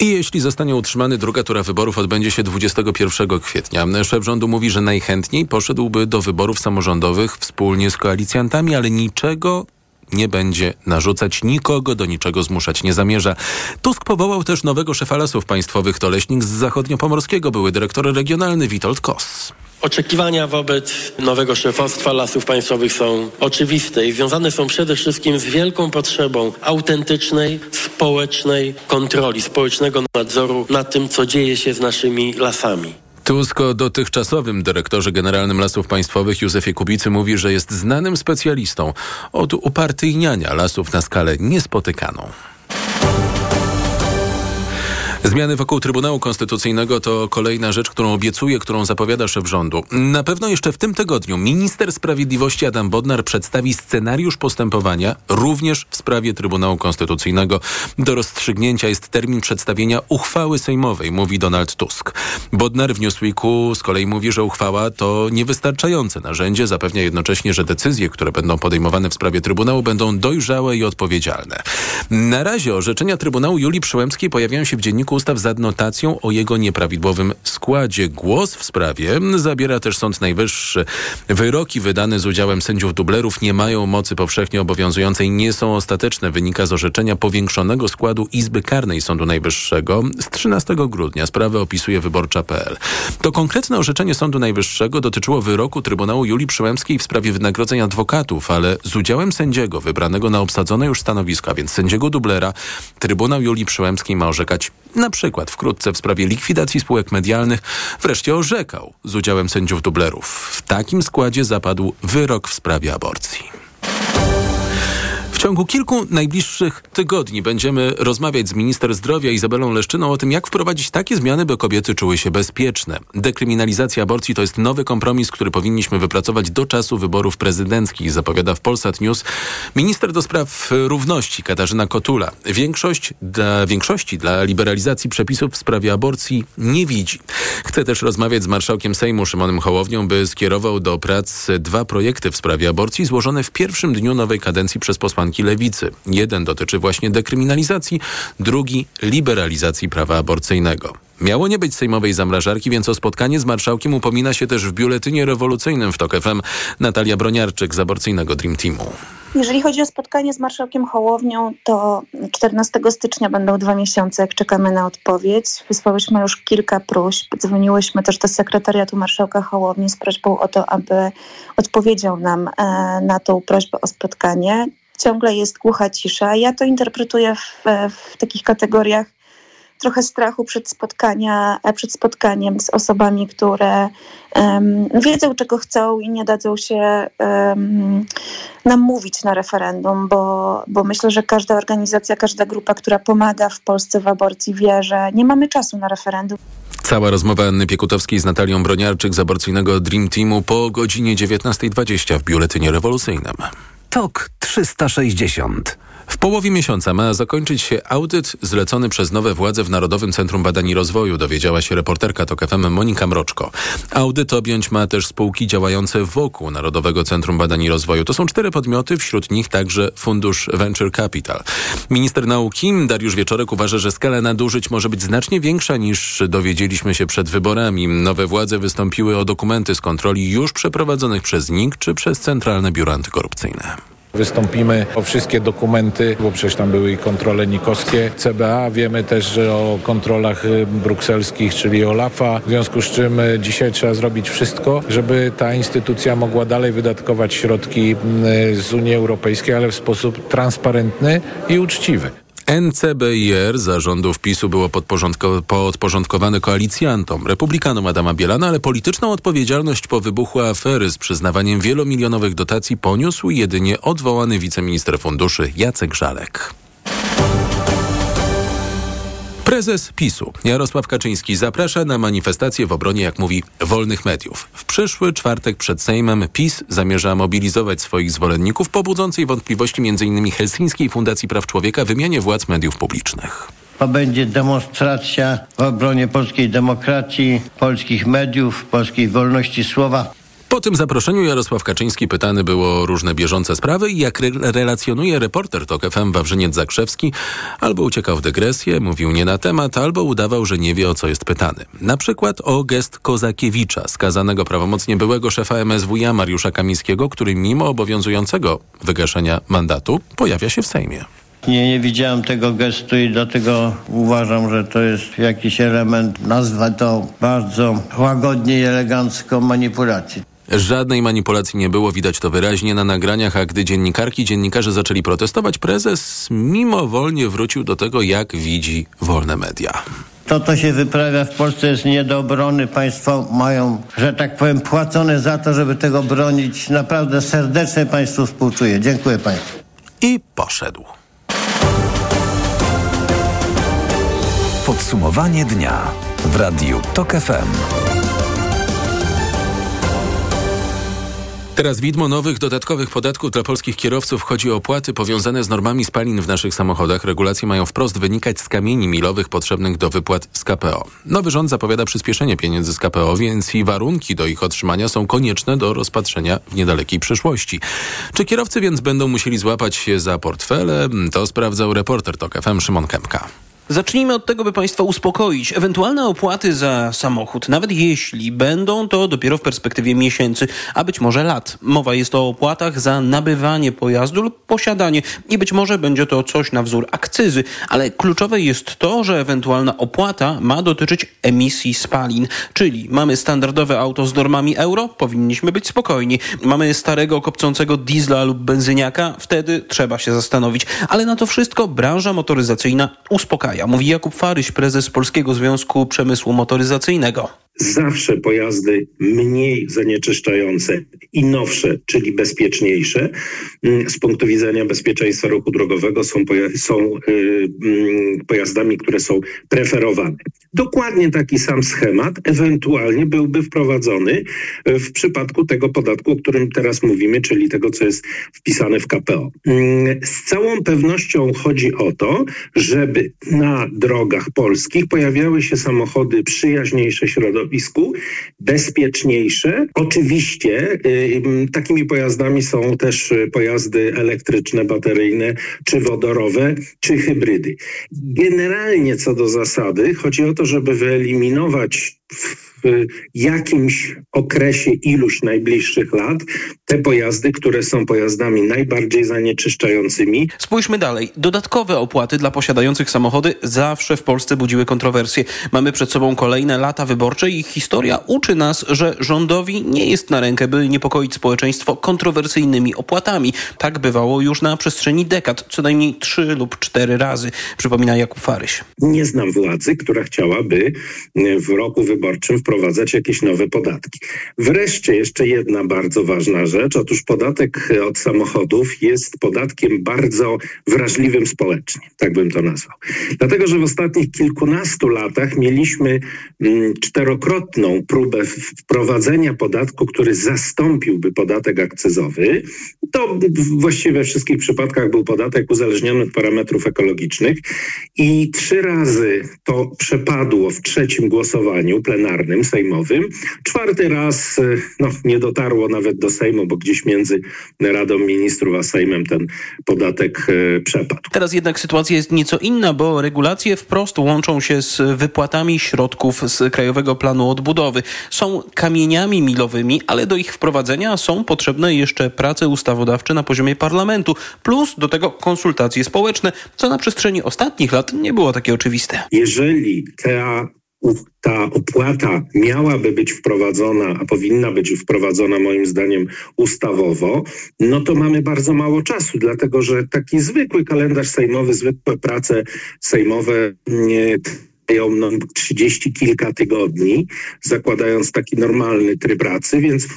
I jeśli zostanie utrzymany, druga tura wyborów odbędzie się 21 kwietnia. Szef rządu mówi, że najchętniej poszedłby do wyborów samorządowych wspólnie z koalicjantami, ale niczego nie będzie narzucać, nikogo do niczego zmuszać nie zamierza. Tusk powołał też nowego szefa lasów państwowych, to leśnik z zachodniopomorskiego, były dyrektor regionalny Witold Kos. Oczekiwania wobec nowego szefostwa lasów państwowych są oczywiste i związane są przede wszystkim z wielką potrzebą autentycznej, społecznej kontroli, społecznego nadzoru nad tym, co dzieje się z naszymi lasami. Tusk o dotychczasowym dyrektorze generalnym Lasów Państwowych Józefie Kubicy mówi, że jest znanym specjalistą od upartyjniania lasów na skalę niespotykaną. Zmiany wokół Trybunału Konstytucyjnego to kolejna rzecz, którą obiecuje, którą zapowiada szef rządu. Na pewno jeszcze w tym tygodniu minister sprawiedliwości Adam Bodnar przedstawi scenariusz postępowania również w sprawie Trybunału Konstytucyjnego. Do rozstrzygnięcia jest termin przedstawienia uchwały sejmowej, mówi Donald Tusk. Bodnar w Newsweeku z kolei mówi, że uchwała to niewystarczające narzędzie, zapewnia jednocześnie, że decyzje, które będą podejmowane w sprawie Trybunału będą dojrzałe i odpowiedzialne. Na razie orzeczenia Trybunału Julii Przyłębskiej pojawiają się w dzienniku ustaw z adnotacją o jego nieprawidłowym składzie. Głos w sprawie zabiera też Sąd Najwyższy. Wyroki wydane z udziałem sędziów dublerów nie mają mocy powszechnie obowiązującej, nie są ostateczne. Wynika z orzeczenia powiększonego składu Izby Karnej Sądu Najwyższego z 13 grudnia. Sprawę opisuje wyborcza.pl. To konkretne orzeczenie Sądu Najwyższego dotyczyło wyroku Trybunału Julii Przyłębskiej w sprawie wynagrodzeń adwokatów, ale z udziałem sędziego wybranego na obsadzone już stanowiska, więc sędziego dublera, Trybunał Julii Przyłębskiej ma orzekać na przykład wkrótce w sprawie likwidacji spółek medialnych, wreszcie orzekał z udziałem sędziów dublerów. W takim składzie zapadł wyrok w sprawie aborcji. W ciągu kilku najbliższych tygodni będziemy rozmawiać z minister zdrowia Izabelą Leszczyną o tym, jak wprowadzić takie zmiany, by kobiety czuły się bezpieczne. Dekryminalizacja aborcji to jest nowy kompromis, który powinniśmy wypracować do czasu wyborów prezydenckich, zapowiada w Polsat News minister do spraw równości Katarzyna Kotula. Większość dla, większości dla liberalizacji przepisów w sprawie aborcji nie widzi. Chce też rozmawiać z marszałkiem Sejmu Szymonem Hołownią, by skierował do prac dwa projekty w sprawie aborcji złożone w pierwszym dniu nowej kadencji przez posłanki lewicy. Jeden dotyczy właśnie dekryminalizacji, drugi liberalizacji prawa aborcyjnego. Miało nie być sejmowej zamrażarki, więc o spotkanie z marszałkiem upomina się też w biuletynie rewolucyjnym w TOK FM Natalia Broniarczyk z aborcyjnego Dream Teamu. Jeżeli chodzi o spotkanie z marszałkiem Hołownią, to 14 stycznia będą dwa miesiące, jak czekamy na odpowiedź. Wysłałyśmy już kilka próśb. Dzwoniłyśmy też do sekretariatu marszałka Hołowni z prośbą o to, aby odpowiedział nam e, na tą prośbę o spotkanie ciągle jest głucha cisza. Ja to interpretuję w, w takich kategoriach trochę strachu przed, spotkania, przed spotkaniem z osobami, które um, wiedzą, czego chcą i nie dadzą się um, nam mówić na referendum, bo, bo myślę, że każda organizacja, każda grupa, która pomaga w Polsce w aborcji, wie, że nie mamy czasu na referendum. Cała rozmowa Anny Piekutowskiej z Natalią Broniarczyk z aborcyjnego Dream Teamu po godzinie 19.20 w Biuletynie Rewolucyjnym. TOK 360. W połowie miesiąca ma zakończyć się audyt zlecony przez nowe władze w Narodowym Centrum Badań i Rozwoju, dowiedziała się reporterka TOK FM Monika Mroczko. Audyt objąć ma też spółki działające wokół Narodowego Centrum Badań i Rozwoju. To są cztery podmioty, wśród nich także Fundusz Venture Capital. Minister nauki Dariusz Wieczorek uważa, że skala nadużyć może być znacznie większa niż dowiedzieliśmy się przed wyborami. Nowe władze wystąpiły o dokumenty z kontroli już przeprowadzonych przez NIK czy przez Centralne Biuro Antykorupcyjne. Wystąpimy o wszystkie dokumenty, bo przecież tam były i kontrole nikowskie CBA. Wiemy też o kontrolach y, brukselskich, czyli OLAF-a. W związku z czym y, dzisiaj trzeba zrobić wszystko, żeby ta instytucja mogła dalej wydatkować środki y, z Unii Europejskiej, ale w sposób transparentny i uczciwy. NCBIR zarządów PiSu było podporządkowane koalicjantom, republikanom Adama Bielana, ale polityczną odpowiedzialność po wybuchu afery z przyznawaniem wielomilionowych dotacji poniósł jedynie odwołany wiceminister funduszy Jacek Żalek. Prezes PiSu Jarosław Kaczyński zaprasza na manifestację w obronie, jak mówi, wolnych mediów. W przyszły czwartek przed Sejmem PiS zamierza mobilizować swoich zwolenników po budzącej wątpliwości m.in. Helsińskiej Fundacji Praw Człowieka wymianie władz mediów publicznych. To będzie demonstracja w obronie polskiej demokracji, polskich mediów, polskiej wolności słowa. Po tym zaproszeniu Jarosław Kaczyński pytany było o różne bieżące sprawy i jak re relacjonuje reporter TOK FM Wawrzyniec Zakrzewski, albo uciekał w dygresję, mówił nie na temat, albo udawał, że nie wie o co jest pytany. Na przykład o gest Kozakiewicza, skazanego prawomocnie byłego szefa MSWiA Mariusza Kamińskiego, który mimo obowiązującego wygaszenia mandatu pojawia się w Sejmie. Nie, nie widziałem tego gestu i dlatego uważam, że to jest jakiś element, nazwę to bardzo łagodnie i elegancko manipulacji. Żadnej manipulacji nie było, widać to wyraźnie na nagraniach, a gdy dziennikarki, dziennikarze zaczęli protestować, prezes mimowolnie wrócił do tego, jak widzi wolne media. To, co się wyprawia w Polsce jest nie do obrony. Państwo mają, że tak powiem, płacone za to, żeby tego bronić. Naprawdę serdecznie Państwu współczuję. Dziękuję Państwu. I poszedł. Podsumowanie dnia w Radiu TOK FM. Teraz widmo nowych dodatkowych podatków dla polskich kierowców. Chodzi o opłaty powiązane z normami spalin w naszych samochodach. Regulacje mają wprost wynikać z kamieni milowych potrzebnych do wypłat z KPO. Nowy rząd zapowiada przyspieszenie pieniędzy z KPO, więc i warunki do ich otrzymania są konieczne do rozpatrzenia w niedalekiej przyszłości. Czy kierowcy więc będą musieli złapać się za portfele? To sprawdzał reporter TOK FM Szymon Kępka. Zacznijmy od tego, by Państwa uspokoić. Ewentualne opłaty za samochód, nawet jeśli będą to dopiero w perspektywie miesięcy, a być może lat. Mowa jest o opłatach za nabywanie pojazdu lub posiadanie i być może będzie to coś na wzór akcyzy, ale kluczowe jest to, że ewentualna opłata ma dotyczyć emisji spalin, czyli mamy standardowe auto z normami euro, powinniśmy być spokojni. Mamy starego kopcącego diesla lub benzyniaka, wtedy trzeba się zastanowić. Ale na to wszystko branża motoryzacyjna uspokaja mówi Jakub Faryś, prezes Polskiego Związku Przemysłu Motoryzacyjnego zawsze pojazdy mniej zanieczyszczające i nowsze, czyli bezpieczniejsze mm, z punktu widzenia bezpieczeństwa ruchu drogowego są, poja są yy, pojazdami, które są preferowane. Dokładnie taki sam schemat ewentualnie byłby wprowadzony w przypadku tego podatku, o którym teraz mówimy, czyli tego, co jest wpisane w KPO. Mm, z całą pewnością chodzi o to, żeby na drogach polskich pojawiały się samochody przyjaźniejsze środowisku, środowisku, bezpieczniejsze. Oczywiście y, takimi pojazdami są też pojazdy elektryczne, bateryjne, czy wodorowe, czy hybrydy. Generalnie co do zasady chodzi o to, żeby wyeliminować w jakimś okresie iluś najbliższych lat te pojazdy, które są pojazdami najbardziej zanieczyszczającymi. Spójrzmy dalej. Dodatkowe opłaty dla posiadających samochody zawsze w Polsce budziły kontrowersje. Mamy przed sobą kolejne lata wyborcze i historia uczy nas, że rządowi nie jest na rękę, by niepokoić społeczeństwo kontrowersyjnymi opłatami. Tak bywało już na przestrzeni dekad, co najmniej trzy lub cztery razy, przypomina Jakub Faryś. Nie znam władzy, która chciałaby w roku wyborczym wprowadzać jakieś nowe podatki. Wreszcie jeszcze jedna bardzo ważna rzecz. Otóż podatek od samochodów jest podatkiem bardzo wrażliwym społecznie, tak bym to nazwał. Dlatego, że w ostatnich kilkunastu latach mieliśmy mm, czterokrotną próbę wprowadzenia podatku, który zastąpiłby podatek akcyzowy. To właściwie we wszystkich przypadkach był podatek uzależniony od parametrów ekologicznych i trzy razy to przepadło w trzecim głosowaniu plenarnym sejmowym. Czwarty raz e, no, nie dotarło nawet do Sejmu, bo gdzieś między Radą Ministrów a Sejmem ten podatek e, przepadł. Teraz jednak sytuacja jest nieco inna, bo regulacje wprost łączą się z wypłatami środków z Krajowego Planu Odbudowy. Są kamieniami milowymi, ale do ich wprowadzenia są potrzebne jeszcze prace ustawodawcze na poziomie parlamentu, plus do tego konsultacje społeczne, co na przestrzeni ostatnich lat nie było takie oczywiste. Jeżeli ta ta opłata miałaby być wprowadzona, a powinna być wprowadzona moim zdaniem ustawowo, no to mamy bardzo mało czasu, dlatego że taki zwykły kalendarz sejmowy, zwykłe prace sejmowe nie trwają no, 30 kilka tygodni, zakładając taki normalny tryb pracy, więc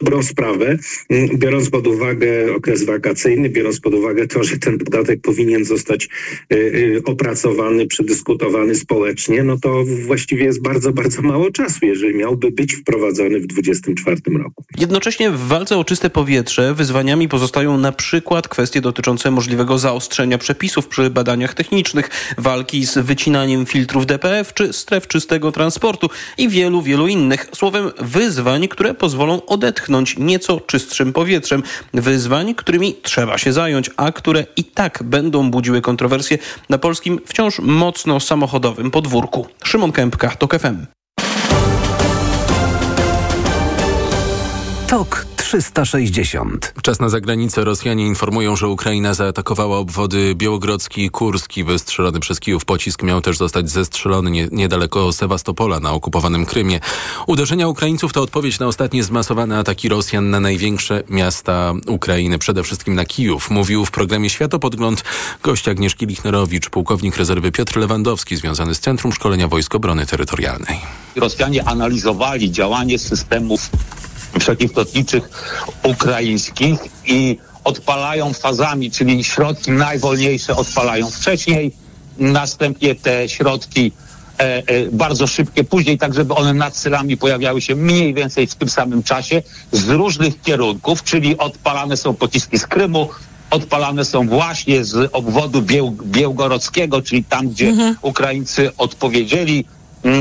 dobrą sprawę, mm, biorąc pod uwagę okres wakacyjny, biorąc pod uwagę to, że ten podatek powinien zostać y, y, opracowany, przedyskutowany społecznie, no to właściwie jest bardzo, bardzo mało czasu, jeżeli miałby być wprowadzony w 2024 roku. Jednocześnie w walce o czyste powietrze wyzwaniami pozostają na przykład kwestie dotyczące możliwego zaostrzenia przepisów przy badaniach technicznych, walki z wycinaniem filtrów DPF czy stref czystego transportu i wielu, wielu innych. Słowem wyzwań, które pozwolą odetchnąć nieco czystszym powietrzem. Wyzwań, którymi trzeba się zająć, a które i tak będą budziły kontrowersje na polskim wciąż mocno samochodowym podwórku. Szymon Kępka, TOK FM. TOK 360. Czas na zagranicę. Rosjanie informują, że Ukraina zaatakowała obwody Białogrodzki i Kurski. Wystrzelony przez Kijów pocisk miał też zostać zestrzelony nie, niedaleko Sewastopola na okupowanym Krymie. Uderzenia Ukraińców to odpowiedź na ostatnie zmasowane ataki Rosjan na największe miasta Ukrainy, przede wszystkim na Kijów. Mówił w programie Światopodgląd gość Agnieszki Lichnerowicz, pułkownik rezerwy Piotr Lewandowski, związany z Centrum Szkolenia Wojsk Obrony Terytorialnej. Rosjanie analizowali działanie systemów przeciwlotniczych ukraińskich i odpalają fazami, czyli środki najwolniejsze odpalają wcześniej, następnie te środki e, e, bardzo szybkie później, tak żeby one nad celami pojawiały się mniej więcej w tym samym czasie z różnych kierunków, czyli odpalane są pociski z Krymu, odpalane są właśnie z obwodu Bieł, Białgorodzkiego, czyli tam, gdzie mhm. Ukraińcy odpowiedzieli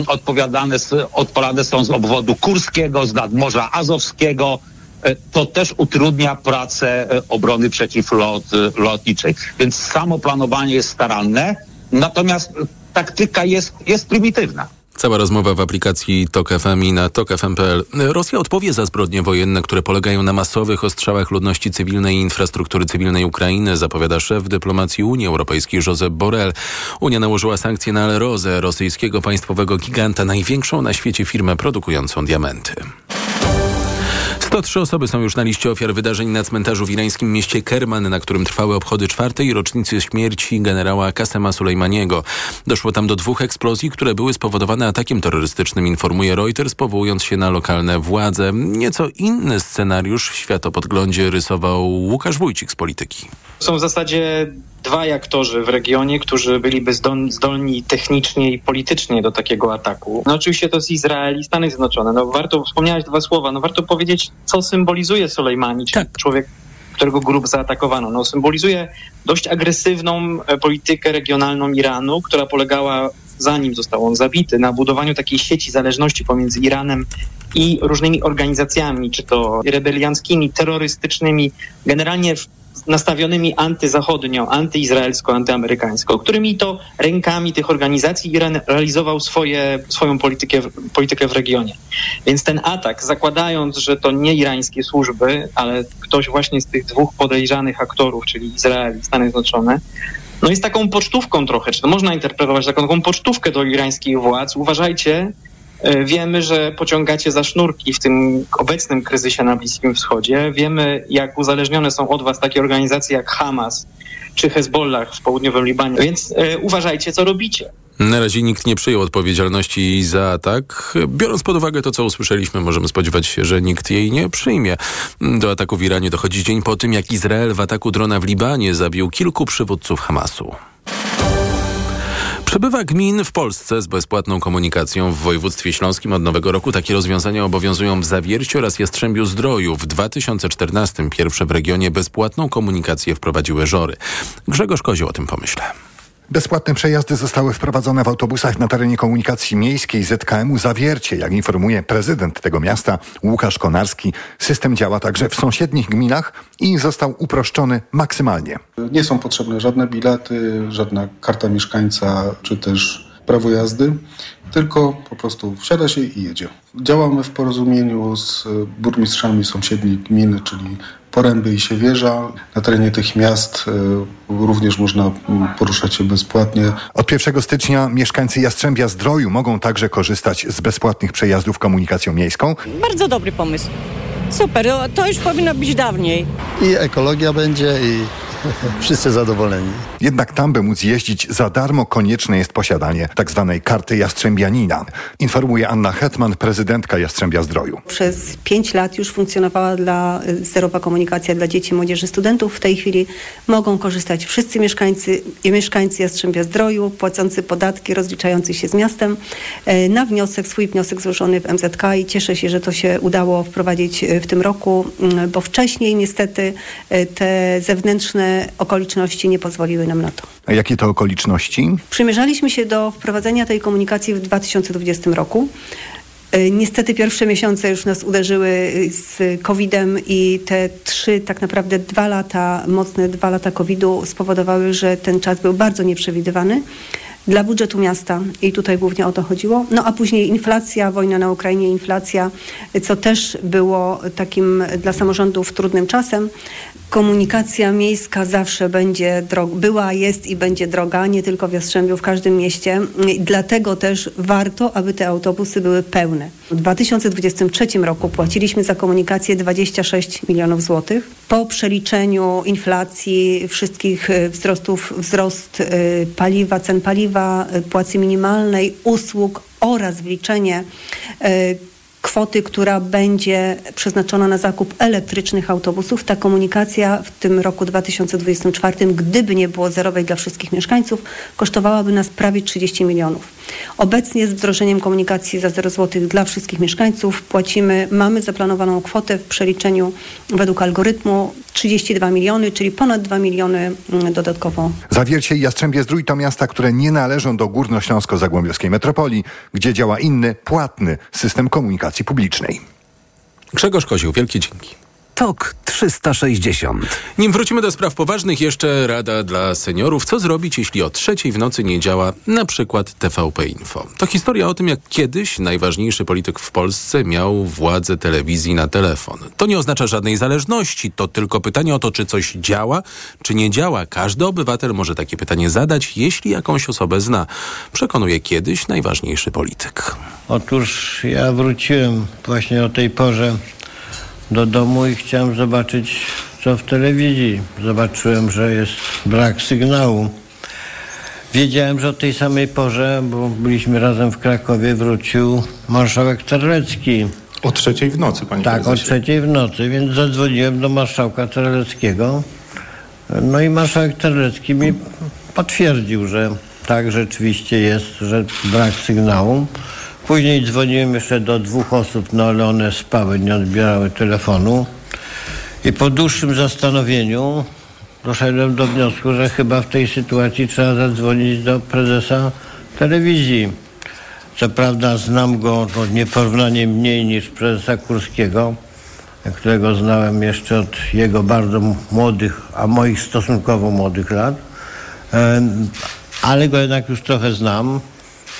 odpowiadane, odpalane są z obwodu kurskiego, z nadmorza azowskiego. E, to też utrudnia pracę e, obrony przeciwlotniczej. Więc samo planowanie jest staranne, natomiast taktyka jest, jest prymitywna. Cała rozmowa w aplikacji TOK FM i na tokfm.pl. Rosja odpowie za zbrodnie wojenne, które polegają na masowych ostrzałach ludności cywilnej i infrastruktury cywilnej Ukrainy, zapowiada szef dyplomacji Unii Europejskiej Josep Borrell. Unia nałożyła sankcje na Alerozę, rosyjskiego państwowego giganta, największą na świecie firmę produkującą diamenty. 103 osoby są już na liście ofiar wydarzeń na cmentarzu w irańskim mieście Kerman, na którym trwały obchody czwartej rocznicy śmierci generała Kasema Sulejmaniego. Doszło tam do dwóch eksplozji, które były spowodowane atakiem terrorystycznym, informuje Reuters, powołując się na lokalne władze. Nieco inny scenariusz w światopodglądzie rysował Łukasz Wójcik z Polityki. Są w zasadzie dwaj aktorzy w regionie, którzy byliby zdolni technicznie i politycznie do takiego ataku. No oczywiście to jest Izrael i Stany Zjednoczone. No warto, wspomniałeś dwa słowa, no warto powiedzieć, co symbolizuje Soleimani, czyli tak. człowiek, którego grup zaatakowano. No symbolizuje dość agresywną e, politykę regionalną Iranu, która polegała zanim został on zabity, na budowaniu takiej sieci zależności pomiędzy Iranem i różnymi organizacjami, czy to rebelianckimi, terrorystycznymi, generalnie nastawionymi antyzachodnio, antyizraelsko, antyamerykańsko, którymi to rękami tych organizacji Iran realizował swoje, swoją politykę, politykę w regionie. Więc ten atak, zakładając, że to nie irańskie służby, ale ktoś właśnie z tych dwóch podejrzanych aktorów, czyli Izrael i Stany Zjednoczone, no jest taką pocztówką trochę, czy to można interpretować taką, taką pocztówkę do irańskich władz. Uważajcie, wiemy, że pociągacie za sznurki w tym obecnym kryzysie na Bliskim Wschodzie. Wiemy, jak uzależnione są od was takie organizacje jak Hamas czy Hezbollah w południowym Libanie. Więc e, uważajcie, co robicie. Na razie nikt nie przyjął odpowiedzialności za atak. Biorąc pod uwagę to, co usłyszeliśmy, możemy spodziewać się, że nikt jej nie przyjmie. Do ataku w Iranie dochodzi dzień po tym, jak Izrael w ataku drona w Libanie zabił kilku przywódców Hamasu. Przybywa gmin w Polsce z bezpłatną komunikacją w województwie śląskim od nowego roku. Takie rozwiązania obowiązują w Zawierciu oraz Jastrzębiu Zdroju. W 2014 pierwsze w regionie bezpłatną komunikację wprowadziły Żory. Grzegorz Kozioł o tym pomyśle. Bezpłatne przejazdy zostały wprowadzone w autobusach na terenie komunikacji miejskiej ZKM-u Zawiercie. Jak informuje prezydent tego miasta Łukasz Konarski, system działa także w sąsiednich gminach i został uproszczony maksymalnie. Nie są potrzebne żadne bilety, żadna karta mieszkańca czy też prawo jazdy, tylko po prostu wsiada się i jedzie. Działamy w porozumieniu z burmistrzami sąsiednich gmin, czyli Poręby i Siewierza. Na terenie tych miast e, również można poruszać się bezpłatnie. Od 1 stycznia mieszkańcy Jastrzębia Zdroju mogą także korzystać z bezpłatnych przejazdów komunikacją miejską. Bardzo dobry pomysł. Super, to już powinno być dawniej. I ekologia będzie i Wszyscy zadowoleni. Jednak tam, by móc jeździć za darmo, konieczne jest posiadanie tzw. Tak karty Jastrzębianina. Informuje Anna Hetman, prezydentka Jastrzębia Zdroju. Przez pięć lat już funkcjonowała dla y, zerowa komunikacja dla dzieci, młodzieży, studentów. W tej chwili mogą korzystać wszyscy mieszkańcy i mieszkańcy Jastrzębia Zdroju, płacący podatki, rozliczający się z miastem y, na wniosek, swój wniosek złożony w MZK i cieszę się, że to się udało wprowadzić y, w tym roku, bo wcześniej niestety te zewnętrzne okoliczności nie pozwoliły nam na to. A jakie to okoliczności? Przymierzaliśmy się do wprowadzenia tej komunikacji w 2020 roku. E, niestety pierwsze miesiące już nas uderzyły e, z COVID-em i te trzy, tak naprawdę dwa lata, mocne dwa lata COVID-u spowodowały, że ten czas był bardzo nieprzewidywany dla budżetu miasta i tutaj głównie o to chodziło. No a później inflacja, wojna na Ukrainie, inflacja, co też było takim dla samorządów trudnym czasem. Komunikacja miejska zawsze będzie droga, była, jest i będzie droga, nie tylko w Jastrzębiu, w każdym mieście. Dlatego też warto, aby te autobusy były pełne. W 2023 roku płaciliśmy za komunikację 26 milionów złotych. Po przeliczeniu inflacji, wszystkich e, wzrostów, wzrost e, paliwa, cen paliwa, e, płacy minimalnej, usług oraz wliczenie kwoty, która będzie przeznaczona na zakup elektrycznych autobusów. Ta komunikacja w tym roku 2024, gdyby nie było zerowej dla wszystkich mieszkańców, kosztowałaby nas prawie 30 milionów. Obecnie z wdrożeniem komunikacji za 0 zł dla wszystkich mieszkańców płacimy, mamy zaplanowaną kwotę w przeliczeniu według algorytmu 32 miliony, czyli ponad 2 miliony mm, dodatkowo. Zawiercie i Jastrzębie Zdrój to miasta, które nie należą do górnośląsko-zagłębiowskiej metropolii, gdzie działa inny, płatny system komunikacji publicznej. Grzegorz Kozioł, wielkie dzięki. TOK 360. Nim wrócimy do spraw poważnych, jeszcze rada dla seniorów. Co zrobić, jeśli o trzeciej w nocy nie działa na przykład TVP Info? To historia o tym, jak kiedyś najważniejszy polityk w Polsce miał władzę telewizji na telefon. To nie oznacza żadnej zależności, to tylko pytanie o to, czy coś działa, czy nie działa. Każdy obywatel może takie pytanie zadać, jeśli jakąś osobę zna. Przekonuje kiedyś najważniejszy polityk. Otóż ja wróciłem właśnie o tej porze do domu i chciałem zobaczyć, co w telewizji. Zobaczyłem, że jest brak sygnału. Wiedziałem, że o tej samej porze, bo byliśmy razem w Krakowie, wrócił marszałek Terlecki. O trzeciej w nocy, panie Tak, prezesie. o trzeciej w nocy, więc zadzwoniłem do marszałka Terleckiego. No i marszałek Terlecki mi potwierdził, że tak rzeczywiście jest, że brak sygnału. Później dzwoniłem jeszcze do dwóch osób, no ale one spały, nie odbierały telefonu. I po dłuższym zastanowieniu doszedłem do wniosku, że chyba w tej sytuacji trzeba zadzwonić do prezesa telewizji. Co prawda znam go to nieporównanie mniej niż prezesa Kurskiego, którego znałem jeszcze od jego bardzo młodych, a moich stosunkowo młodych lat. Ale go jednak już trochę znam.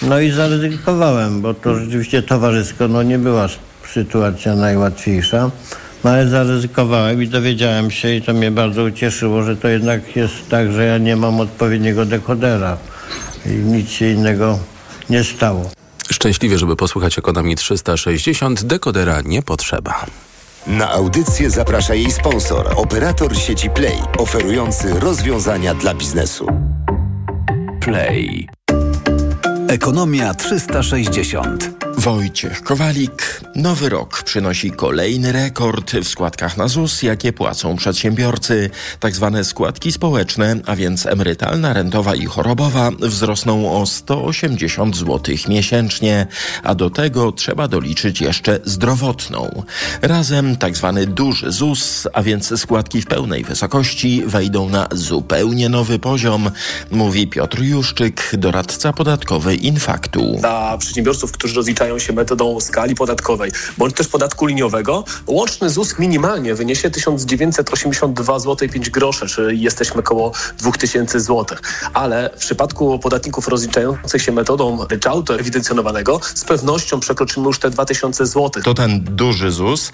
No i zaryzykowałem, bo to rzeczywiście towarzysko no nie była sytuacja najłatwiejsza. No ale zaryzykowałem i dowiedziałem się i to mnie bardzo ucieszyło, że to jednak jest tak, że ja nie mam odpowiedniego dekodera i nic się innego nie stało. Szczęśliwie, żeby posłuchać ekonomii 360, dekodera nie potrzeba. Na audycję zaprasza jej sponsor, operator sieci Play, oferujący rozwiązania dla biznesu. Play. Ekonomia 360. Wojciech Kowalik. Nowy rok przynosi kolejny rekord w składkach na ZUS, jakie płacą przedsiębiorcy. Tak zwane składki społeczne, a więc emerytalna, rentowa i chorobowa, wzrosną o 180 zł miesięcznie, a do tego trzeba doliczyć jeszcze zdrowotną. Razem tak zwany duży ZUS, a więc składki w pełnej wysokości, wejdą na zupełnie nowy poziom, mówi Piotr Juszczyk, doradca podatkowy Infaktu. Dla przedsiębiorców, którzy rozliczają się metodą skali podatkowej, bądź też podatku liniowego, łączny ZUS minimalnie wyniesie 1982 zł 5 groszy, czyli jesteśmy około 2000 zł. Ale w przypadku podatników rozliczających się metodą ryczałtu ewidencjonowanego z pewnością przekroczymy już te 2000 zł. To ten duży ZUS,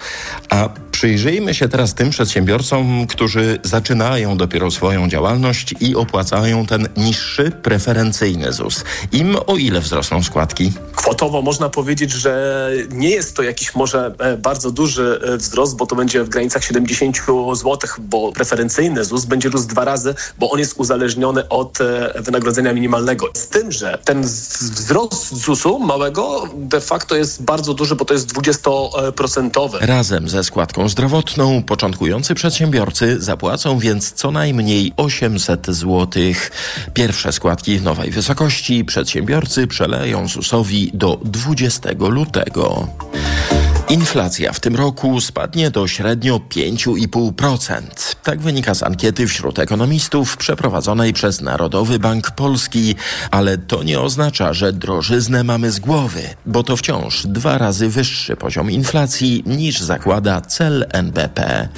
a przyjrzyjmy się teraz tym przedsiębiorcom, którzy zaczynają dopiero swoją działalność i opłacają ten niższy, preferencyjny ZUS. Im o ile wzrosną składki? Kwotowo można powiedzieć, że nie jest to jakiś może e, bardzo duży e, wzrost, bo to będzie w granicach 70 zł, bo preferencyjny ZUS będzie rósł dwa razy, bo on jest uzależniony od e, wynagrodzenia minimalnego. Z tym, że ten wzrost ZUS-u małego de facto jest bardzo duży, bo to jest 20%. Razem ze składką zdrowotną początkujący przedsiębiorcy zapłacą więc co najmniej 800 zł. Pierwsze składki w nowej wysokości przedsiębiorcy przeleją ZUS-owi do 20 lutego. Inflacja w tym roku spadnie do średnio 5,5%. Tak wynika z ankiety wśród ekonomistów przeprowadzonej przez Narodowy Bank Polski, ale to nie oznacza, że drożyznę mamy z głowy, bo to wciąż dwa razy wyższy poziom inflacji niż zakłada cel NBP.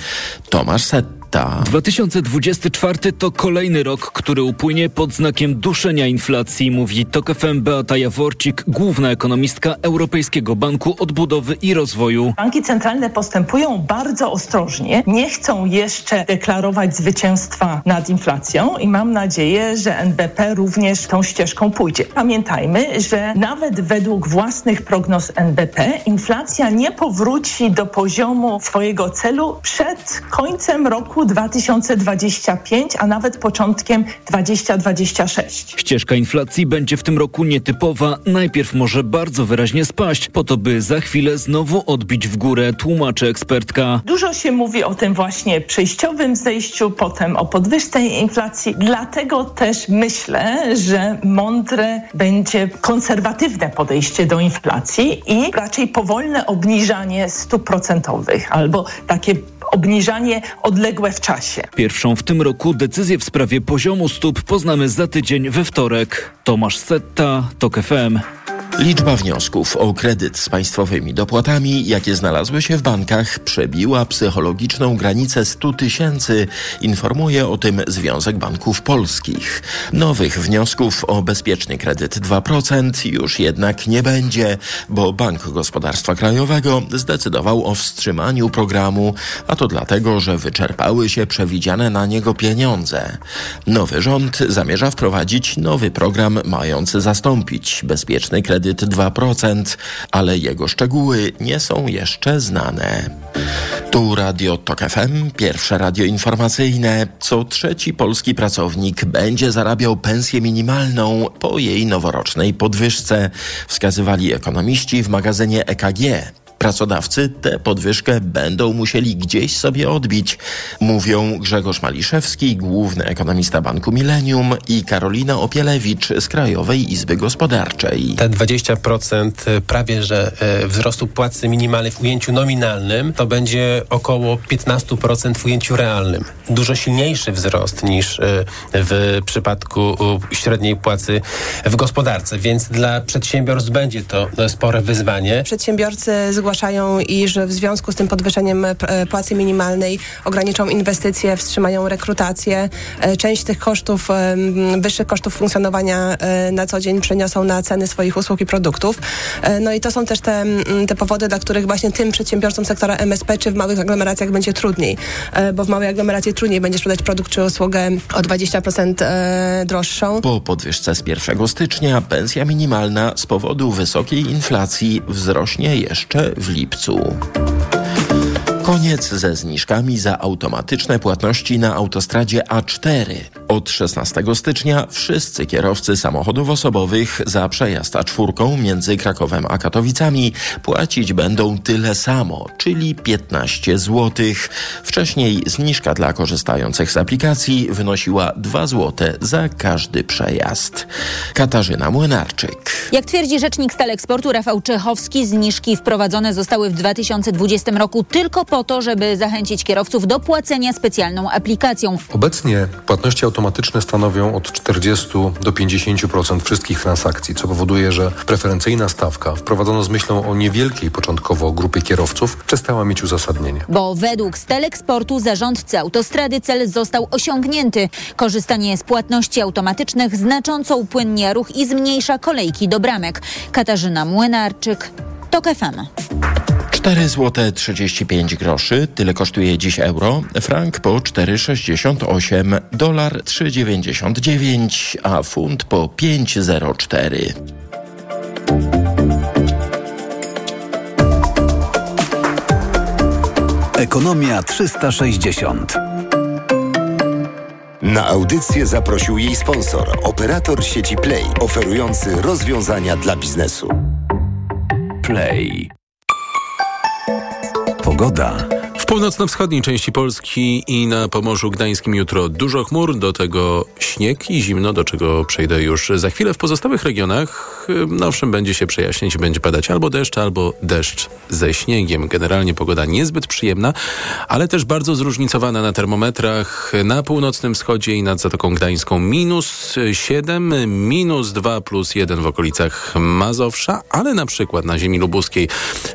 Tomasz Set. 2024 to kolejny rok, który upłynie pod znakiem duszenia inflacji, mówi TOK FM Beata Jaworcik, główna ekonomistka Europejskiego Banku Odbudowy i Rozwoju. Banki centralne postępują bardzo ostrożnie, nie chcą jeszcze deklarować zwycięstwa nad inflacją i mam nadzieję, że NBP również tą ścieżką pójdzie. Pamiętajmy, że nawet według własnych prognoz NBP inflacja nie powróci do poziomu swojego celu przed końcem roku roku 2025, a nawet początkiem 2026. Ścieżka inflacji będzie w tym roku nietypowa. Najpierw może bardzo wyraźnie spaść, po to by za chwilę znowu odbić w górę, tłumaczy ekspertka. Dużo się mówi o tym właśnie przejściowym zejściu, potem o podwyżce inflacji. Dlatego też myślę, że mądre będzie konserwatywne podejście do inflacji i raczej powolne obniżanie stóp procentowych albo takie obniżanie odległe w czasie. Pierwszą w tym roku decyzję w sprawie poziomu stóp poznamy za tydzień we wtorek. Tomasz Setta, TOK FM. Liczba wniosków o kredyt z państwowymi dopłatami, jakie znalazły się w bankach, przebiła psychologiczną granicę 100 tysięcy, informuje o tym Związek Banków Polskich. Nowych wniosków o bezpieczny kredyt 2% już jednak nie będzie, bo Bank Gospodarstwa Krajowego zdecydował o wstrzymaniu programu, a to dlatego, że wyczerpały się przewidziane na niego pieniądze. Nowy rząd zamierza wprowadzić nowy program mający zastąpić bezpieczny kredyt kredyt 2%, ale jego szczegóły nie są jeszcze znane. Tu Radio Tok FM, pierwsze radio informacyjne. Co trzeci polski pracownik będzie zarabiał pensję minimalną po jej noworocznej podwyżce, wskazywali ekonomiści w magazynie EKG. Pracodawcy tę podwyżkę będą musieli gdzieś sobie odbić, mówią Grzegorz Maliszewski, główny ekonomista Banku Millennium i Karolina Opielewicz z Krajowej Izby Gospodarczej. Te 20% e, prawie, że e, wzrostu płacy minimalnej w ujęciu nominalnym to będzie około 15% w ujęciu realnym. Dużo silniejszy wzrost niż e, w przypadku średniej płacy w gospodarce, więc dla przedsiębiorstw będzie to spore wyzwanie. Przedsiębiorcy zgłaszają, iż w związku z tym podwyższeniem e, płacy minimalnej ograniczą inwestycje, wstrzymają rekrutację. E, część tych kosztów, wyższych kosztów funkcjonowania e, na co dzień przeniosą na ceny swoich usług i produktów. No i to są też te, te powody, dla których właśnie tym przedsiębiorcom sektora MSP czy w małych aglomeracjach będzie trudniej, bo w małej aglomeracji trudniej będzie sprzedać produkt czy usługę o 20% droższą. Po podwyżce z 1 stycznia pensja minimalna z powodu wysokiej inflacji wzrośnie jeszcze w lipcu. Koniec ze zniżkami za automatyczne płatności na autostradzie A4. Od 16 stycznia wszyscy kierowcy samochodów osobowych za przejazd A4 między Krakowem a Katowicami płacić będą tyle samo, czyli 15 zł. Wcześniej zniżka dla korzystających z aplikacji wynosiła 2 zł za każdy przejazd. Katarzyna Młynarczyk. Jak twierdzi rzecznik Staleksportu Rafał Czechowski, zniżki wprowadzone zostały w 2020 roku tylko po to, żeby zachęcić kierowców do płacenia specjalną aplikacją. Obecnie płatności automatyczne stanowią od 40 do 50% wszystkich transakcji, co powoduje, że preferencyjna stawka wprowadzona z myślą o niewielkiej początkowo grupie kierowców przestała mieć uzasadnienie. Bo według Steleksportu zarządcy autostrady cel został osiągnięty. Korzystanie z płatności automatycznych znacząco upłynnia ruch i zmniejsza kolejki do bramek. Katarzyna Młynarczyk, TOK FM. 4 zł 35 groszy, tyle kosztuje dziś euro, frank po 4,68, dolar 3,99, a funt po 5,04. Ekonomia 360. Na audycję zaprosił jej sponsor, operator sieci Play, oferujący rozwiązania dla biznesu. Play. Pogoda. Północno-wschodniej części Polski i na Pomorzu Gdańskim jutro dużo chmur, do tego śnieg i zimno, do czego przejdę już za chwilę. W pozostałych regionach, no owszem, będzie się przejaśniać, będzie padać albo deszcz, albo deszcz ze śniegiem. Generalnie pogoda niezbyt przyjemna, ale też bardzo zróżnicowana na termometrach. Na północnym wschodzie i nad Zatoką Gdańską minus 7, minus 2 plus 1 w okolicach Mazowsza, ale na przykład na ziemi lubuskiej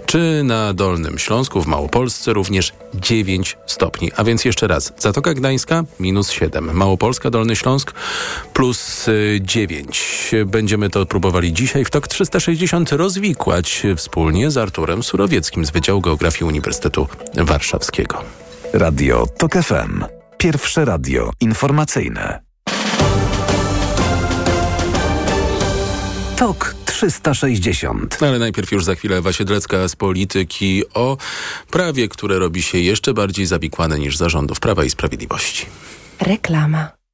czy na Dolnym Śląsku, w Małopolsce również 9 stopni. A więc jeszcze raz, Zatoka Gdańska minus 7, Małopolska, Dolny Śląsk plus 9. Będziemy to próbowali dzisiaj w TOK 360 rozwikłać wspólnie z Arturem Surowieckim z Wydziału Geografii Uniwersytetu Warszawskiego. Radio TOK FM. Pierwsze radio informacyjne. TOK 360. Ale najpierw już za chwilę Ewa Siedlecka z polityki o prawie, które robi się jeszcze bardziej zawikłane niż zarządów Prawa i Sprawiedliwości. Reklama.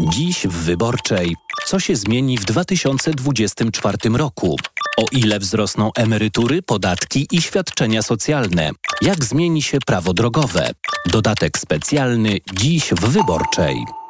Dziś w Wyborczej. Co się zmieni w 2024 roku? O ile wzrosną emerytury, podatki i świadczenia socjalne? Jak zmieni się prawo drogowe? Dodatek specjalny dziś w Wyborczej.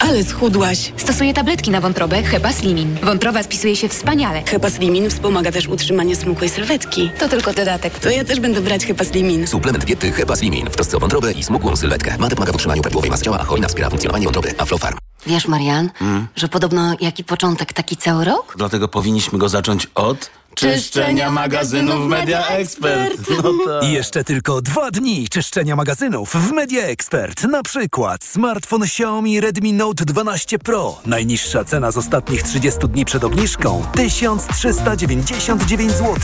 Ale schudłaś. Stosuję tabletki na wątrobę Hepa Slimin. Wątroba spisuje się wspaniale. Hepa Slimin wspomaga też utrzymanie smukłej sylwetki. To tylko dodatek. To ja też będę brać Hepa Slimin. Suplement diety Hepa Slimin w trosce o wątrobę i smukłą sylwetkę. Mate pomaga w utrzymaniu prawidłowej masy ciała, a hojna wspiera funkcjonowanie wątroby. Aflofarm. Wiesz, Marian, Mm. że podobno jaki początek, taki cały rok? Dlatego powinniśmy go zacząć od Czyszczenia magazynów Media Expert. No tak. I jeszcze tylko dwa dni czyszczenia magazynów w Media Expert. Na przykład smartfon Xiaomi Redmi Note 12 Pro. Najniższa cena z ostatnich 30 dni przed obniżką 1399 zł.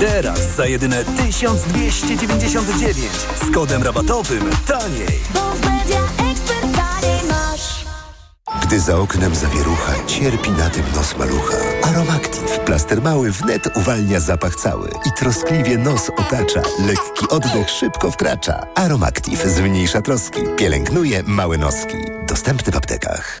Teraz za jedyne 1299 z kodem rabatowym taniej. Gdy za oknem zawierucha, cierpi na tym nos malucha. Aromactive, plaster mały wnet uwalnia zapach cały i troskliwie nos otacza. Lekki oddech szybko wkracza. Aromactive zmniejsza troski, pielęgnuje małe noski. Dostępny w aptekach.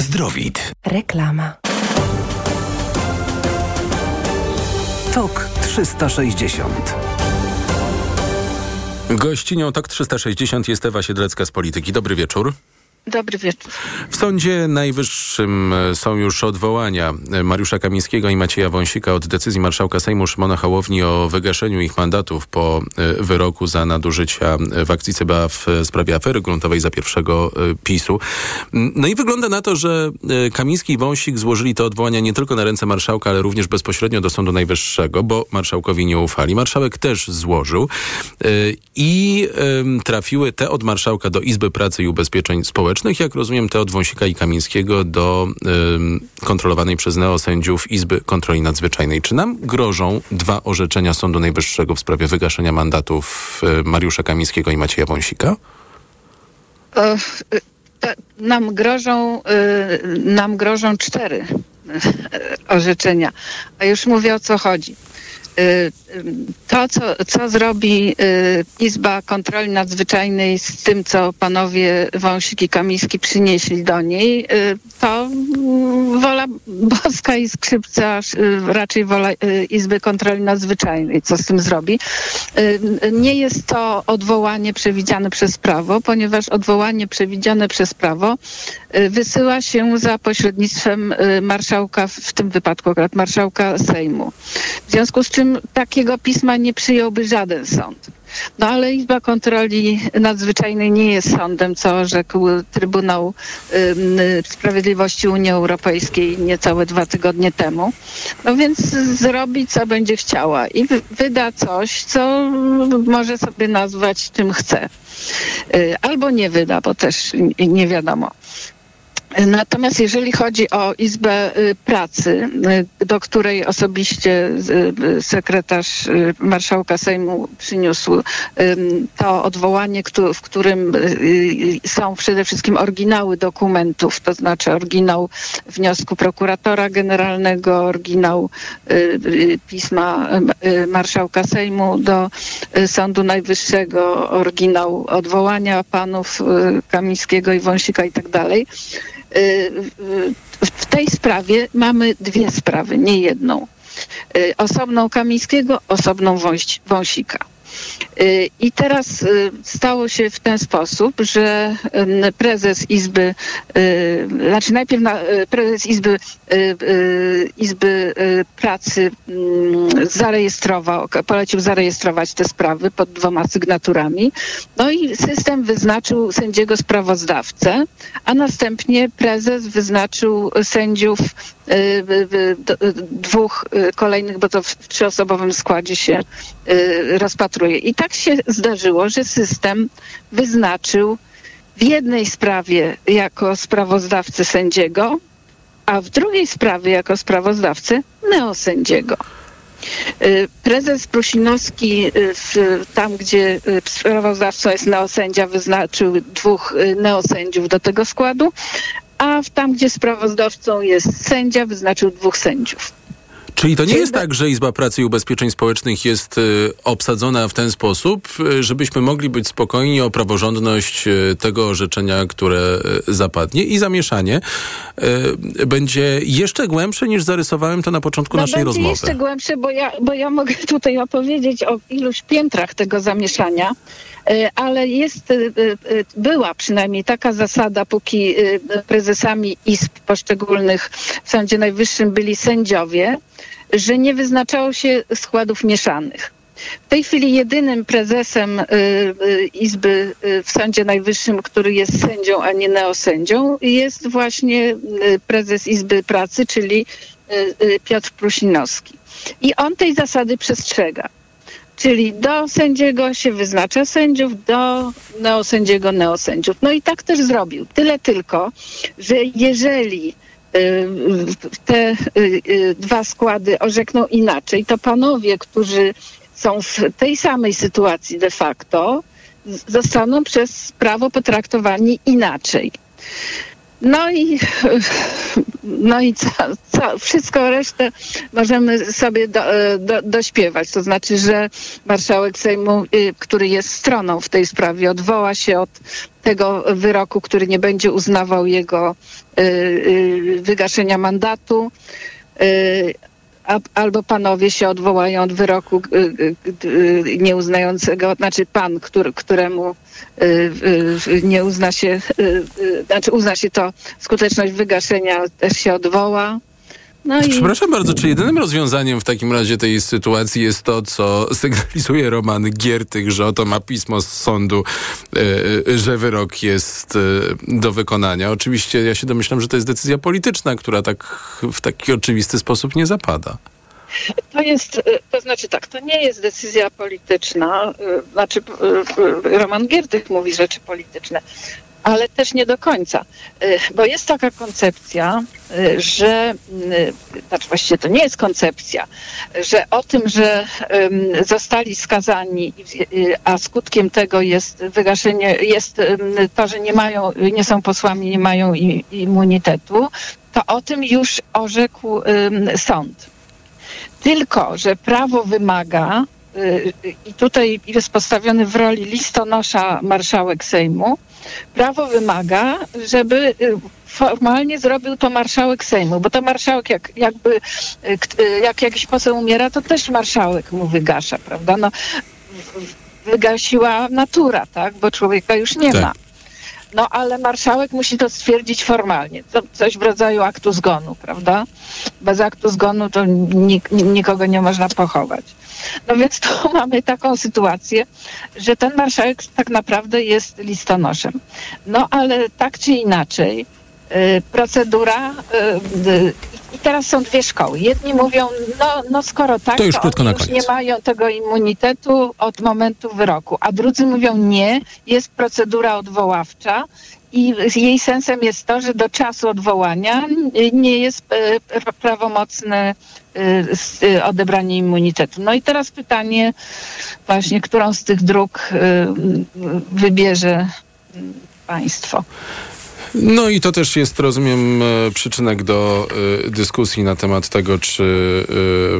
Zdrowit. Reklama. TOK 360. Gościnią TOK 360 jest Ewa Siedlecka z Polityki. Dobry wieczór. Dobry wieczór. W Sądzie Najwyższym e, są już odwołania e, Mariusza Kamińskiego i Macieja Wąsika od decyzji marszałka Sejmu Szymona Hołowni o wygaszeniu ich mandatów po e, wyroku za nadużycia w akcji CBA w sprawie afery gruntowej za pierwszego PiSu. No i wygląda na to, że Kamiński i Wąsik złożyli te odwołania nie tylko na ręce marszałka, ale również bezpośrednio do Sądu Najwyższego, bo marszałkowi nie ufali. Marszałek też złożył i trafiły te od marszałka do Izby Pracy i Ubezpieczeń Społecznych społecznych, jak rozumiem te od Wąsika i Kamińskiego do y, kontrolowanej przez neosędziów Izby Kontroli Nadzwyczajnej. Czy nam grożą dwa orzeczenia Sądu Najwyższego w sprawie wygaszenia mandatów y, Mariusza Kamińskiego i Macieja Wąsika? E, e, nam grożą, e, nam grożą cztery orzeczenia. A już mówię o co chodzi. To, co, co zrobi Izba Kontroli Nadzwyczajnej z tym, co panowie Wąsik i Kamiński przynieśli do niej, to wola boska i skrzypca, raczej wola Izby Kontroli Nadzwyczajnej, co z tym zrobi. Nie jest to odwołanie przewidziane przez prawo, ponieważ odwołanie przewidziane przez prawo wysyła się za pośrednictwem marszałka, w tym wypadku akurat marszałka Sejmu. W związku z czym takiego pisma nie przyjąłby żaden sąd. No ale Izba Kontroli Nadzwyczajnej nie jest sądem, co orzekł Trybunał Sprawiedliwości Unii Europejskiej niecałe dwa tygodnie temu. No więc zrobi, co będzie chciała i wy- wyda coś, co może sobie nazwać czym chce. Y, Albo nie wyda, bo też nie wiadomo. Natomiast jeżeli chodzi o Izbę y, Pracy, y, do której osobiście y, sekretarz marszałka Sejmu przyniósł to odwołanie, w którym są przede wszystkim oryginały dokumentów, to znaczy oryginał wniosku prokuratora generalnego, oryginał pisma marszałka Sejmu do Sądu Najwyższego, oryginał odwołania panów Kamińskiego i Wąsika i tak dalej. Y, W tej sprawie mamy dwie sprawy, nie jedną. Y, Osobną Kamińskiego, osobną Wąsika. Y, I teraz y, stało się w ten sposób, że ym, prezes Izby, y, znaczy najpierw na, y, prezes Izby, y, y, Izby y, Pracy mm, zarejestrował, polecił zarejestrować te sprawy pod dwoma sygnaturami. No i system wyznaczył sędziego sprawozdawcę, a następnie prezes wyznaczył sędziów y, dwóch y, kolejnych, bo to w trzyosobowym składzie się y, I tak się zdarzyło, że system wyznaczył w jednej sprawie jako sprawozdawcę sędziego, a w drugiej sprawie jako sprawozdawcę neosędziego. Y, Prezes Prusinowski y, tam, gdzie y, sprawozdawcą jest neosędzia, wyznaczył dwóch neosędziów do tego składu, a tam, gdzie sprawozdawcą jest sędzia, wyznaczył dwóch sędziów. Czyli to nie jest tak, że Izba Pracy i Ubezpieczeń Społecznych jest y, obsadzona w ten sposób, y, żebyśmy mogli być spokojni o praworządność y, tego orzeczenia, które zapadnie i zamieszanie będzie jeszcze głębsze niż zarysowałem to na początku No naszej będzie rozmowy. jeszcze głębsze, bo ja, bo ja mogę tutaj opowiedzieć o iluś piętrach tego zamieszania. Ale jest, była przynajmniej taka zasada, póki prezesami izb poszczególnych w Sądzie Najwyższym byli sędziowie, że nie wyznaczało się składów mieszanych. W tej chwili jedynym prezesem y, y, Izby y, w Sądzie Najwyższym, który jest sędzią, a nie neosędzią, jest właśnie prezes Izby Pracy, czyli Piotr Prusinowski. I on tej zasady przestrzega. Czyli do sędziego się wyznacza sędziów, do neosędziego neosędziów. No i tak też zrobił. Tyle tylko, że jeżeli te y, y, dwa składy orzekną inaczej, to panowie, którzy są w tej samej sytuacji de facto, zostaną przez prawo potraktowani inaczej. No i, no i ca, ca, wszystko resztę możemy sobie do, e, do, dośpiewać. To znaczy, że marszałek Sejmu, y, który jest stroną w tej sprawie, odwoła się od tego wyroku, który nie będzie uznawał jego y, y, wygaszenia mandatu. Albo panowie się odwołają od wyroku nieuznającego, znaczy pan, który, któremu y, nie uzna się, y, y, znaczy uzna się to skuteczność wygaszenia, też się odwoła. No i Przepraszam bardzo, czy jedynym rozwiązaniem w takim razie tej sytuacji jest to, co sygnalizuje Roman Giertych, że oto ma pismo z sądu, e, że wyrok jest e, do wykonania? Oczywiście ja się domyślam, że to jest decyzja polityczna, która tak w taki oczywisty sposób nie zapada. To jest, to znaczy tak, to nie jest decyzja polityczna, znaczy Roman Giertych mówi rzeczy polityczne, ale też nie do końca, Y, bo jest taka koncepcja, y, że, y, znaczy właściwie to nie jest koncepcja, że o tym, że zostali skazani, a skutkiem tego jest wygaszenie, jest to, że nie mają, nie są posłami, nie mają immunitetu, to o tym już orzekł sąd. Tylko, że prawo wymaga, i tutaj jest postawiony w roli listonosza marszałek Sejmu, prawo wymaga, żeby y, formalnie zrobił to marszałek Sejmu, bo to marszałek jak, jakby, y, y, jak jakiś poseł umiera, to też marszałek mu wygasza, prawda? No, wygasiła natura, tak? Bo człowieka już nie Tak. ma. No ale marszałek musi to stwierdzić formalnie. To coś w rodzaju aktu zgonu, prawda? Bez aktu zgonu to nik, nikogo nie można pochować. No więc tu mamy taką sytuację, że ten marszałek tak naprawdę jest listonoszem. No ale tak czy inaczej, y, procedura. Y, I teraz są dwie szkoły. Jedni mówią, no, no skoro tak, To już to krótko oni na już koniec. nie mają tego immunitetu od momentu wyroku. A drudzy mówią, nie, jest procedura odwoławcza. I jej sensem jest to, że do czasu odwołania nie jest pra- prawomocne s- y, odebranie immunitetu. No i teraz pytanie właśnie, którą z tych dróg wybierze państwo. No i to też jest, rozumiem, e, przyczynek do e, dyskusji na temat tego, czy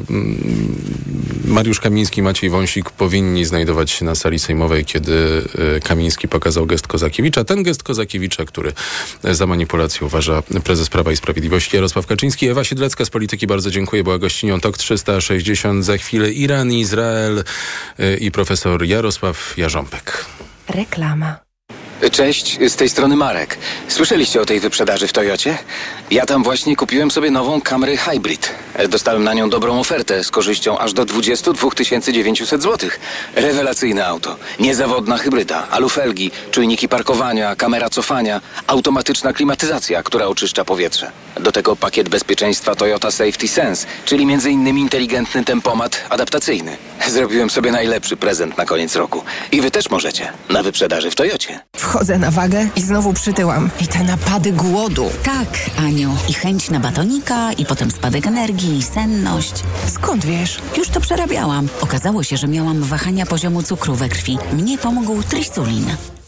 e, Mariusz Kamiński i Maciej Wąsik powinni znajdować się na sali sejmowej, kiedy Kamiński pokazał gest Kozakiewicza. Ten gest Kozakiewicza, który za manipulację uważa prezes Prawa i Sprawiedliwości Jarosław Kaczyński. Ewa Siedlecka z Polityki bardzo dziękuję. Była gościnią TOK 360. Za chwilę Iran, Izrael i profesor Jarosław Jarząbek. Reklama. Cześć, z tej strony Marek. Słyszeliście o tej wyprzedaży w Toyocie? Ja tam właśnie kupiłem sobie nową Camry Hybrid. Dostałem na nią dobrą ofertę z korzyścią aż do 22 900 zł. Rewelacyjne auto. Niezawodna hybryda, alufelgi, czujniki parkowania, kamera cofania, automatyczna klimatyzacja, która oczyszcza powietrze. Do tego pakiet bezpieczeństwa Toyota Safety Sense, czyli m.in. inteligentny tempomat adaptacyjny. Zrobiłem sobie najlepszy prezent na koniec roku. I wy też możecie. Na wyprzedaży w Toyocie. Wchodzę na wagę i znowu przytyłam. I te napady głodu. Tak, Aniu. I chęć na batonika, i potem spadek energii, i senność. Skąd wiesz? Już to przerabiałam. Okazało się, że miałam wahania poziomu cukru we krwi. Mnie pomógł trisulin.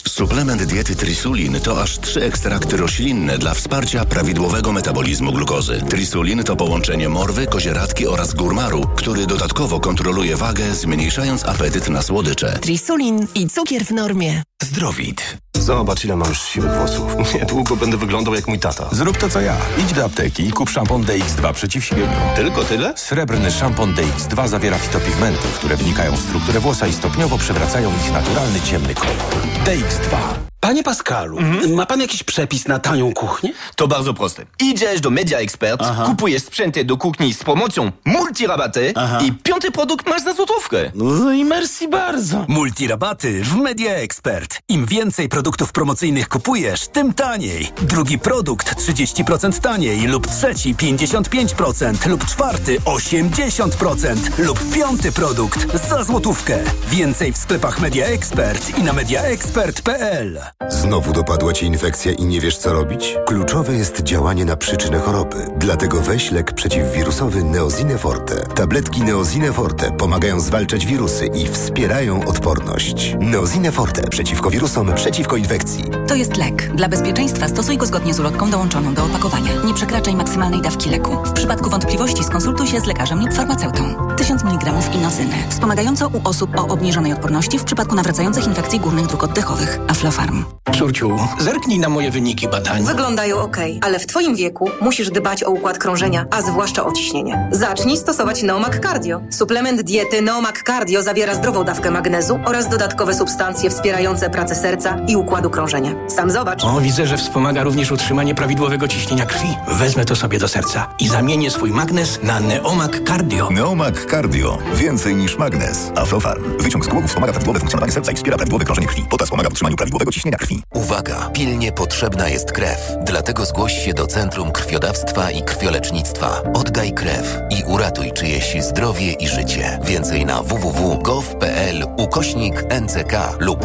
Suplement diety Trisulin to aż trzy ekstrakty roślinne dla wsparcia prawidłowego metabolizmu glukozy. Trisulin to połączenie morwy, kozieradki oraz górmaru, który dodatkowo kontroluje wagę, zmniejszając apetyt na słodycze. Trisulin i cukier w normie. Zdrowit. Zobacz, ile mam już siwych włosów. Niedługo będę wyglądał jak mój tata. Zrób to, co ja. Idź do apteki i kup szampon DX2 przeciw siwieniu. Tylko tyle? Srebrny szampon DX2 zawiera fitopigmenty, które wnikają w strukturę włosa i stopniowo przewracają ich naturalny ciemny kolor. DX2. Panie Pascalu, ma pan jakiś przepis na tanią kuchnię? To bardzo proste. Idziesz do Media Expert, kupujesz sprzęty do kuchni z pomocą multirabaty i piąty produkt masz za złotówkę. No i merci bardzo. Multirabaty w Media Expert. Im więcej produktów promocyjnych kupujesz, tym taniej. Drugi produkt 30% taniej lub trzeci 55% lub czwarty 80% lub piąty produkt za złotówkę. Więcej w sklepach Media Expert i na mediaexpert.pl. Znowu dopadła Cię infekcja i nie wiesz co robić? Kluczowe jest działanie na przyczynę choroby. Dlatego weź lek przeciwwirusowy Neozine Forte. Tabletki Neozine Forte pomagają zwalczać wirusy i wspierają odporność. Neozine Forte przeciwko wirusom, przeciwko infekcji. To jest lek. Dla bezpieczeństwa stosuj go zgodnie z ulotką dołączoną do opakowania. Nie przekraczaj maksymalnej dawki leku. W przypadku wątpliwości skonsultuj się z lekarzem lub farmaceutą. 1000 mg inozyny. Wspomagająco u osób o obniżonej odporności w przypadku nawracających infekcji górnych dróg oddechowych. Aflofarm. Córciu, zerknij na moje wyniki badań. Wyglądają ok, ale w Twoim wieku musisz dbać o układ krążenia, a zwłaszcza o ciśnienie. Zacznij stosować Neomak Cardio. Suplement diety Neomak Cardio zawiera zdrową dawkę magnezu oraz dodatkowe substancje wspierające pracę serca i układu krążenia. Sam zobacz. O, widzę, że wspomaga również utrzymanie prawidłowego ciśnienia krwi. Wezmę to sobie do serca i zamienię swój magnes na Neomak Cardio. Neomak Cardio. Więcej niż magnes. Aflofarm. Wyciąg z głowy wspomaga prawidłowe funkcjonowanie serca i wspiera prawidłowe krążenie krwi. Potas pomaga w utrzymaniu prawidłowego ciśnienia krwi. Uwaga! Pilnie potrzebna jest krew. Dlatego zgłoś się do Centrum Krwiodawstwa i Krwiolecznictwa. Oddaj krew i uratuj czyjeś zdrowie i życie. Więcej na www.gov.pl ukośnik NCK lub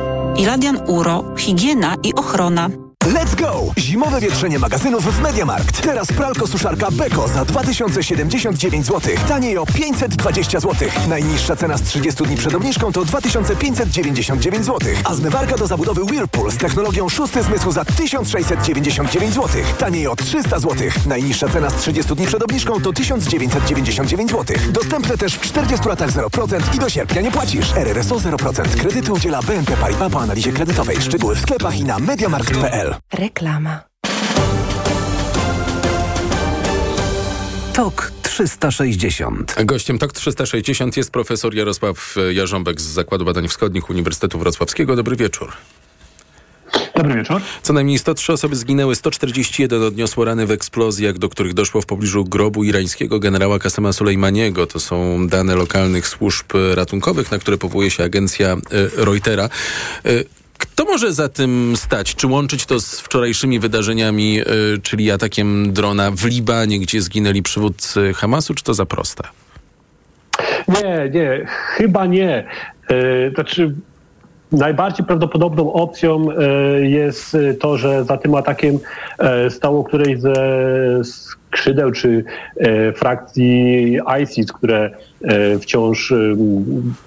Iladian Uro, higiena i ochrona. Let's go! Zimowe wietrzenie magazynów w Mediamarkt. Teraz pralko suszarka Beko za 2079 zł. Taniej o 520 zł. Najniższa cena z 30 dni przed obniżką to 2599 zł. A zmywarka do zabudowy Whirlpool z technologią szósty zmysł za 1699 zł. Taniej o 300 zł. Najniższa cena z 30 dni przed obniżką to 1999 zł. Dostępne też w 40 latach 0% i do sierpnia nie płacisz. RRSO 0%. Kredyty udziela BNP Paribas po analizie kredytowej. Szczegóły w sklepach i na mediamarkt.pl. Reklama. TOK 360. Gościem TOK 360 jest profesor Jarosław Jarząbek z Zakładu Badań Wschodnich Uniwersytetu Wrocławskiego. Dobry wieczór. Dobry wieczór. Co najmniej 103 osoby zginęły, 141 odniosło rany w eksplozjach, do których doszło w pobliżu grobu irańskiego generała Kasema Sulejmaniego. To są dane lokalnych służb ratunkowych, na które powołuje się agencja e, Reutera. E, kto może za tym stać? Czy łączyć to z wczorajszymi wydarzeniami, e, czyli atakiem drona w Libanie, gdzie zginęli przywódcy Hamasu, czy to za proste? Nie, nie, chyba nie. Yy, znaczy, najbardziej prawdopodobną opcją yy, jest to, że za tym atakiem yy, stało któreś ze skrzydeł czy frakcji ISIS, które wciąż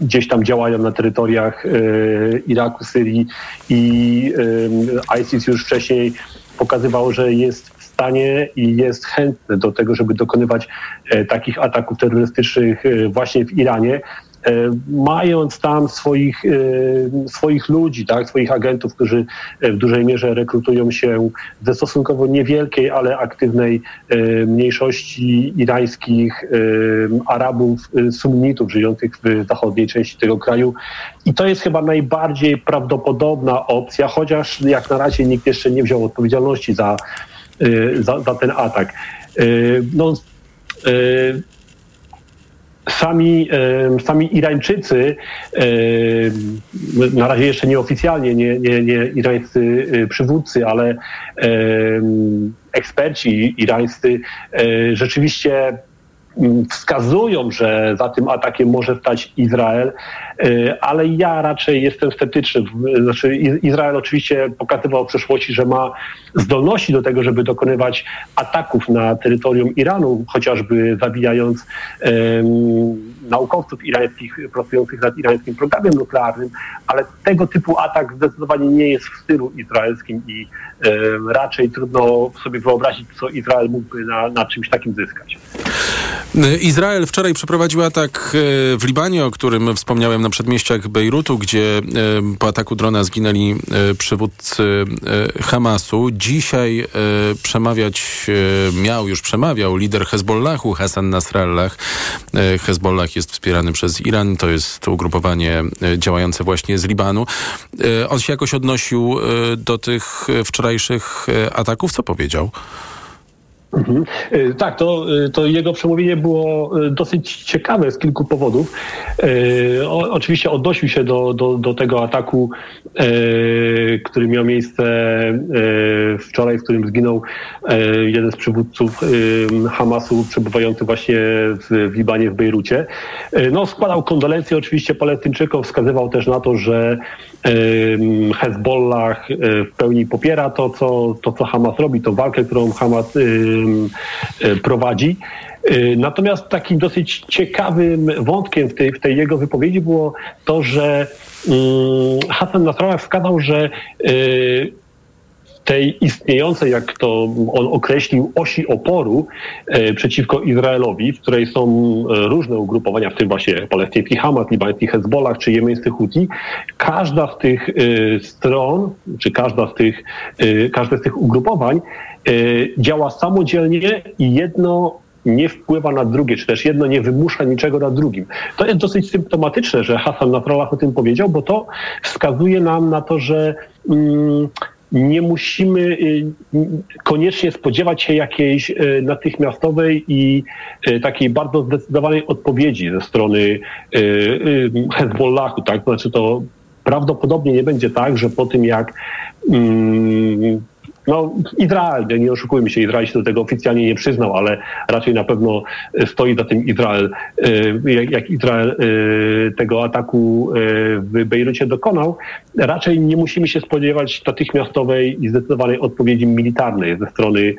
gdzieś tam działają na terytoriach Iraku, Syrii i ISIS już wcześniej pokazywało, że jest w stanie i jest chętny do tego, żeby dokonywać takich ataków terrorystycznych właśnie w Iranie mając tam swoich, swoich ludzi, tak, swoich agentów, którzy w dużej mierze rekrutują się ze stosunkowo niewielkiej, ale aktywnej mniejszości irańskich Arabów, sunnitów żyjących w zachodniej części tego kraju. I to jest chyba najbardziej prawdopodobna opcja, chociaż jak na razie nikt jeszcze nie wziął odpowiedzialności za, za, za ten atak. No, sami, sami Irańczycy, na razie jeszcze nieoficjalnie, nie, nie, nie irańscy przywódcy, ale eksperci irańscy rzeczywiście wskazują, że za tym atakiem może stać Izrael, ale ja raczej jestem sceptyczny. Znaczy, Izrael oczywiście pokazywał w przeszłości, że ma zdolności do tego, żeby dokonywać ataków na terytorium Iranu, chociażby zabijając naukowców irańskich pracujących nad irańskim programem nuklearnym, ale tego typu atak zdecydowanie nie jest w stylu izraelskim i raczej trudno sobie wyobrazić, co Izrael mógłby na, na czymś takim zyskać. Izrael wczoraj przeprowadził atak w Libanie, o którym wspomniałem na przedmieściach Bejrutu, gdzie po ataku drona zginęli przywódcy Hamasu. Dzisiaj przemawiać miał, już przemawiał lider Hezbollahu, Hassan Nasrallah. Hezbollah jest wspierany przez Iran, to jest ugrupowanie działające właśnie z Libanu. On się jakoś odnosił do tych wczorajszych ataków. Co powiedział? Mhm. Tak, to, to jego przemówienie było dosyć ciekawe z kilku powodów. O, oczywiście odnosił się do, do, do tego ataku, który miał miejsce wczoraj, w którym zginął jeden z przywódców Hamasu przebywający właśnie w, w Libanie, w Bejrucie. No, składał kondolencje oczywiście Palestyńczykom, wskazywał też na to, że Hezbollah w pełni popiera to, co, to, co Hamas robi, tą walkę, którą Hamas prowadzi. Natomiast takim dosyć ciekawym wątkiem w tej, w tej jego wypowiedzi było to, że Hassan Nasrallah wskazał, że tej istniejącej, jak to on określił, osi oporu e, przeciwko Izraelowi, w której są różne ugrupowania, w tym właśnie palestyński Hamas, libański Hezbollah czy jemeński Houthi, każda z tych e, stron, czy każda z tych, e, każde z tych ugrupowań działa samodzielnie i jedno nie wpływa na drugie, czy też jedno nie wymusza niczego na drugim. To jest dosyć symptomatyczne, że Hassan Nasrallah o tym powiedział, bo to wskazuje nam na to, że mm, nie musimy koniecznie spodziewać się jakiejś natychmiastowej i takiej bardzo zdecydowanej odpowiedzi ze strony Hezbollahu, tak? Znaczy to prawdopodobnie nie będzie tak, że po tym jak no, Izrael, nie oszukujmy się, Izrael się do tego oficjalnie nie przyznał, ale raczej na pewno stoi za tym Izrael. Jak Izrael tego ataku w Bejrucie dokonał, raczej nie musimy się spodziewać natychmiastowej i zdecydowanej odpowiedzi militarnej ze strony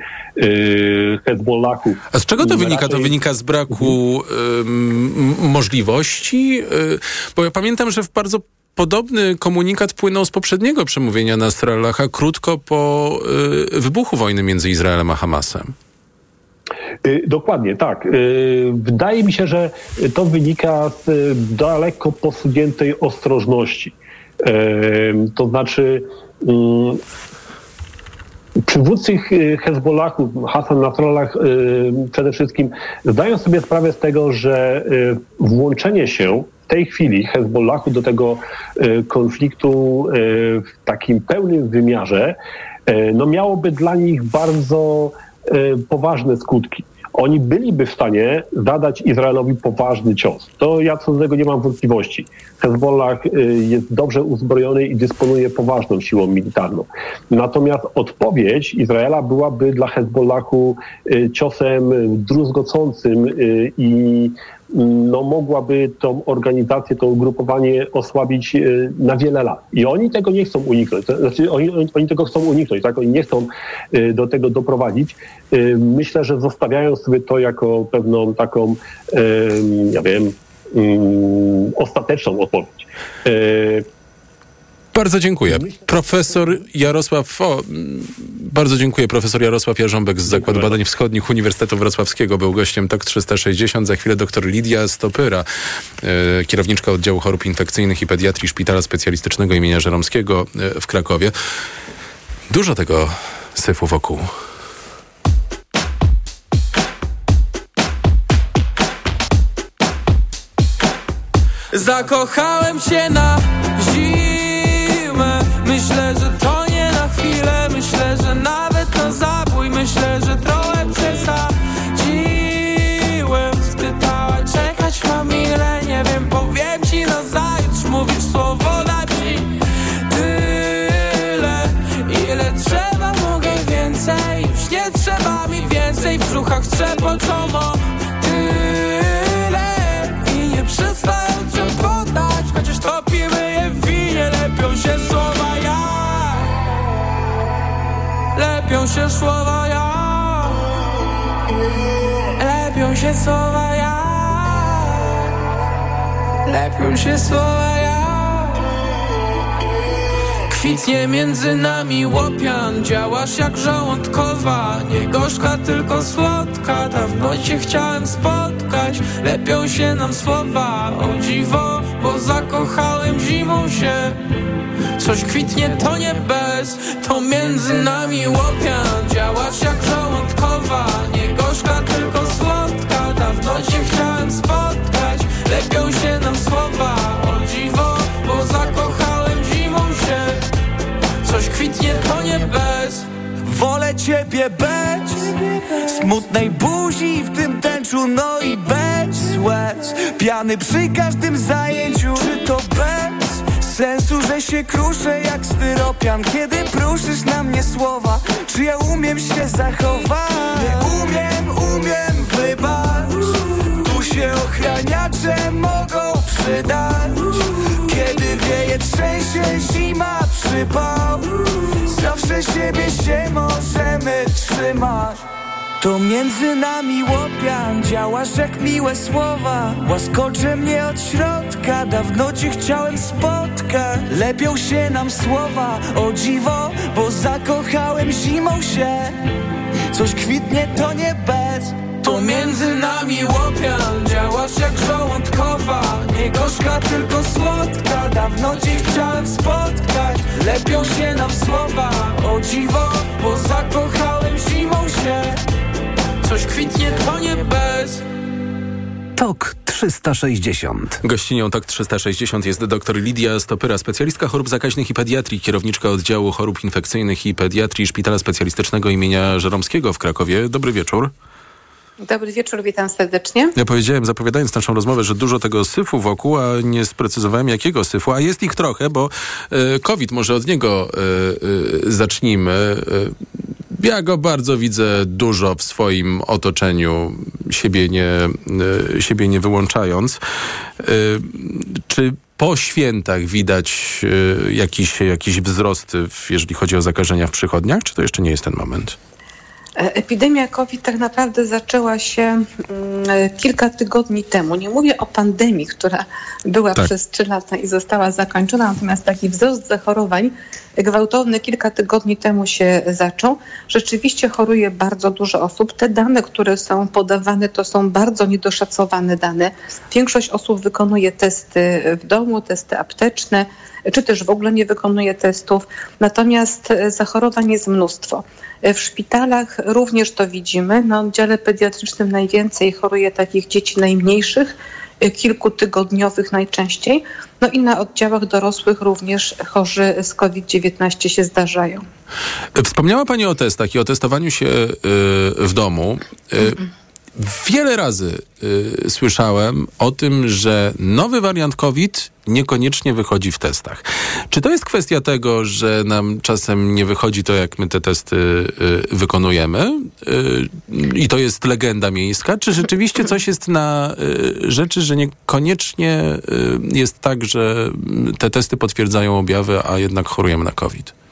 Hezbollahu. A z czego to wynika? To wynika z braku możliwości? Bo ja pamiętam, że w bardzo Podobny komunikat płynął z poprzedniego przemówienia Nasrallaha krótko po y, wybuchu wojny między Izraelem a Hamasem. Y, dokładnie, tak. Y, wydaje mi się, że to wynika z daleko posuniętej ostrożności. To znaczy, przywódcy Hezbollahu, Hassan Nasrallah przede wszystkim, zdają sobie sprawę z tego, że włączenie się w tej chwili Hezbollahu do tego e, konfliktu e, w takim pełnym wymiarze e, no miałoby dla nich bardzo poważne skutki. Oni byliby w stanie zadać Izraelowi poważny cios. To ja co do tego nie mam wątpliwości. Hezbollah jest dobrze uzbrojony i dysponuje poważną siłą militarną. Natomiast odpowiedź Izraela byłaby dla Hezbollahu ciosem druzgocącym i no, mogłaby tą organizację, to ugrupowanie osłabić e, na wiele lat. I oni tego nie chcą uniknąć. Znaczy, oni, oni tego chcą uniknąć, tak? Oni nie chcą e, do tego doprowadzić. E, myślę, że zostawiają sobie to jako pewną taką, ja wiem, mm, ostateczną odpowiedź. Bardzo dziękuję. Profesor Jarosław, o, bardzo dziękuję. Profesor Jarosław Jarząbek z Zakładu Badań Wschodnich Uniwersytetu Wrocławskiego był gościem TOK 360. Za chwilę dr Lidia Stopyra, e, kierowniczka oddziału chorób infekcyjnych i pediatrii Szpitala Specjalistycznego imienia Żeromskiego e, w Krakowie. Dużo tego syfu wokół. Zakochałem się na się słowa ja. Lepią się słowa ja. Lepią się słowa ja. Kwitnie między nami łopian Działasz jak żołądkowa. Nie gorzka, tylko słodka Dawno cię chciałem spotkać. Lepią się nam słowa O dziwo, bo zakochałem zimą się. Coś kwitnie, to nie bez To między nami łopian Działasz jak żołądkowa. Nie gorzka, tylko słodka. Dawno cię chciałem spotkać. Lepią się nam słowa. O dziwo, bo zakochałem zimą się. Coś kwitnie, to nie bez Wolę ciebie bez Smutnej buzi w tym tęczu No i bez łez Piany przy każdym zajęciu. Czy to bez sensu, że się kruszę jak styropian. Kiedy pruszysz na mnie słowa Czy ja umiem się zachować? Nie umiem, umiem, wybacz. Tu się ochraniacze mogą przydać. Kiedy wieje, trzęsie zima, przypał. Zawsze siebie się możemy trzymać to między nami łopian Działasz jak miłe słowa. Łaskocze mnie od środka Dawno cię chciałem spotkać. Lepią się nam słowa O dziwo, bo zakochałem zimą się. Coś kwitnie, to nie bez. To między nami łopian Działasz jak żołądkowa. Nie gorzka, tylko słodka Dawno cię chciałem spotkać. Lepią się nam słowa O dziwo, bo zakochałem zimą się Coś kwitnie, to nie bez TOK 360. Gościnią TOK 360 jest dr Lidia Stopyra, specjalistka chorób zakaźnych i pediatrii, kierowniczka oddziału chorób infekcyjnych i pediatrii Szpitala Specjalistycznego imienia Żeromskiego w Krakowie. Dobry wieczór. Dobry wieczór, witam serdecznie. Ja powiedziałem, zapowiadając naszą rozmowę, że dużo tego syfu wokół, a nie sprecyzowałem jakiego syfu, a jest ich trochę, bo e, COVID, może od niego e, e, zacznijmy. Ja go bardzo widzę dużo w swoim otoczeniu, siebie nie, e, siebie nie wyłączając. E, czy po świętach widać e, jakiś, jakiś wzrost, jeżeli chodzi o zakażenia w przychodniach, czy to jeszcze nie jest ten moment? Epidemia COVID tak naprawdę zaczęła się mm, kilka tygodni temu. Nie mówię o pandemii, która była Tak. przez trzy lata i została zakończona, natomiast taki wzrost zachorowań gwałtowny kilka tygodni temu się zaczął. Rzeczywiście choruje bardzo dużo osób. Te dane, które są podawane, to są bardzo niedoszacowane dane. Większość osób wykonuje testy w domu, testy apteczne, czy też w ogóle nie wykonuje testów. Natomiast e, zachorowań jest mnóstwo. E, W szpitalach również to widzimy. Na oddziale pediatrycznym najwięcej choruje takich dzieci najmniejszych, e, kilkutygodniowych najczęściej. No i na oddziałach dorosłych również chorzy z COVID-19 się zdarzają. Wspomniała Pani o testach i o testowaniu się w domu. Y, Wiele razy y, słyszałem o tym, że nowy wariant COVID niekoniecznie wychodzi w testach. Czy to jest kwestia tego, że nam czasem nie wychodzi to, jak my te testy y, wykonujemy y, i to jest legenda miejska? Czy rzeczywiście coś jest na y, rzeczy, że niekoniecznie y, jest tak, że te testy potwierdzają objawy, a jednak chorujemy na COVID?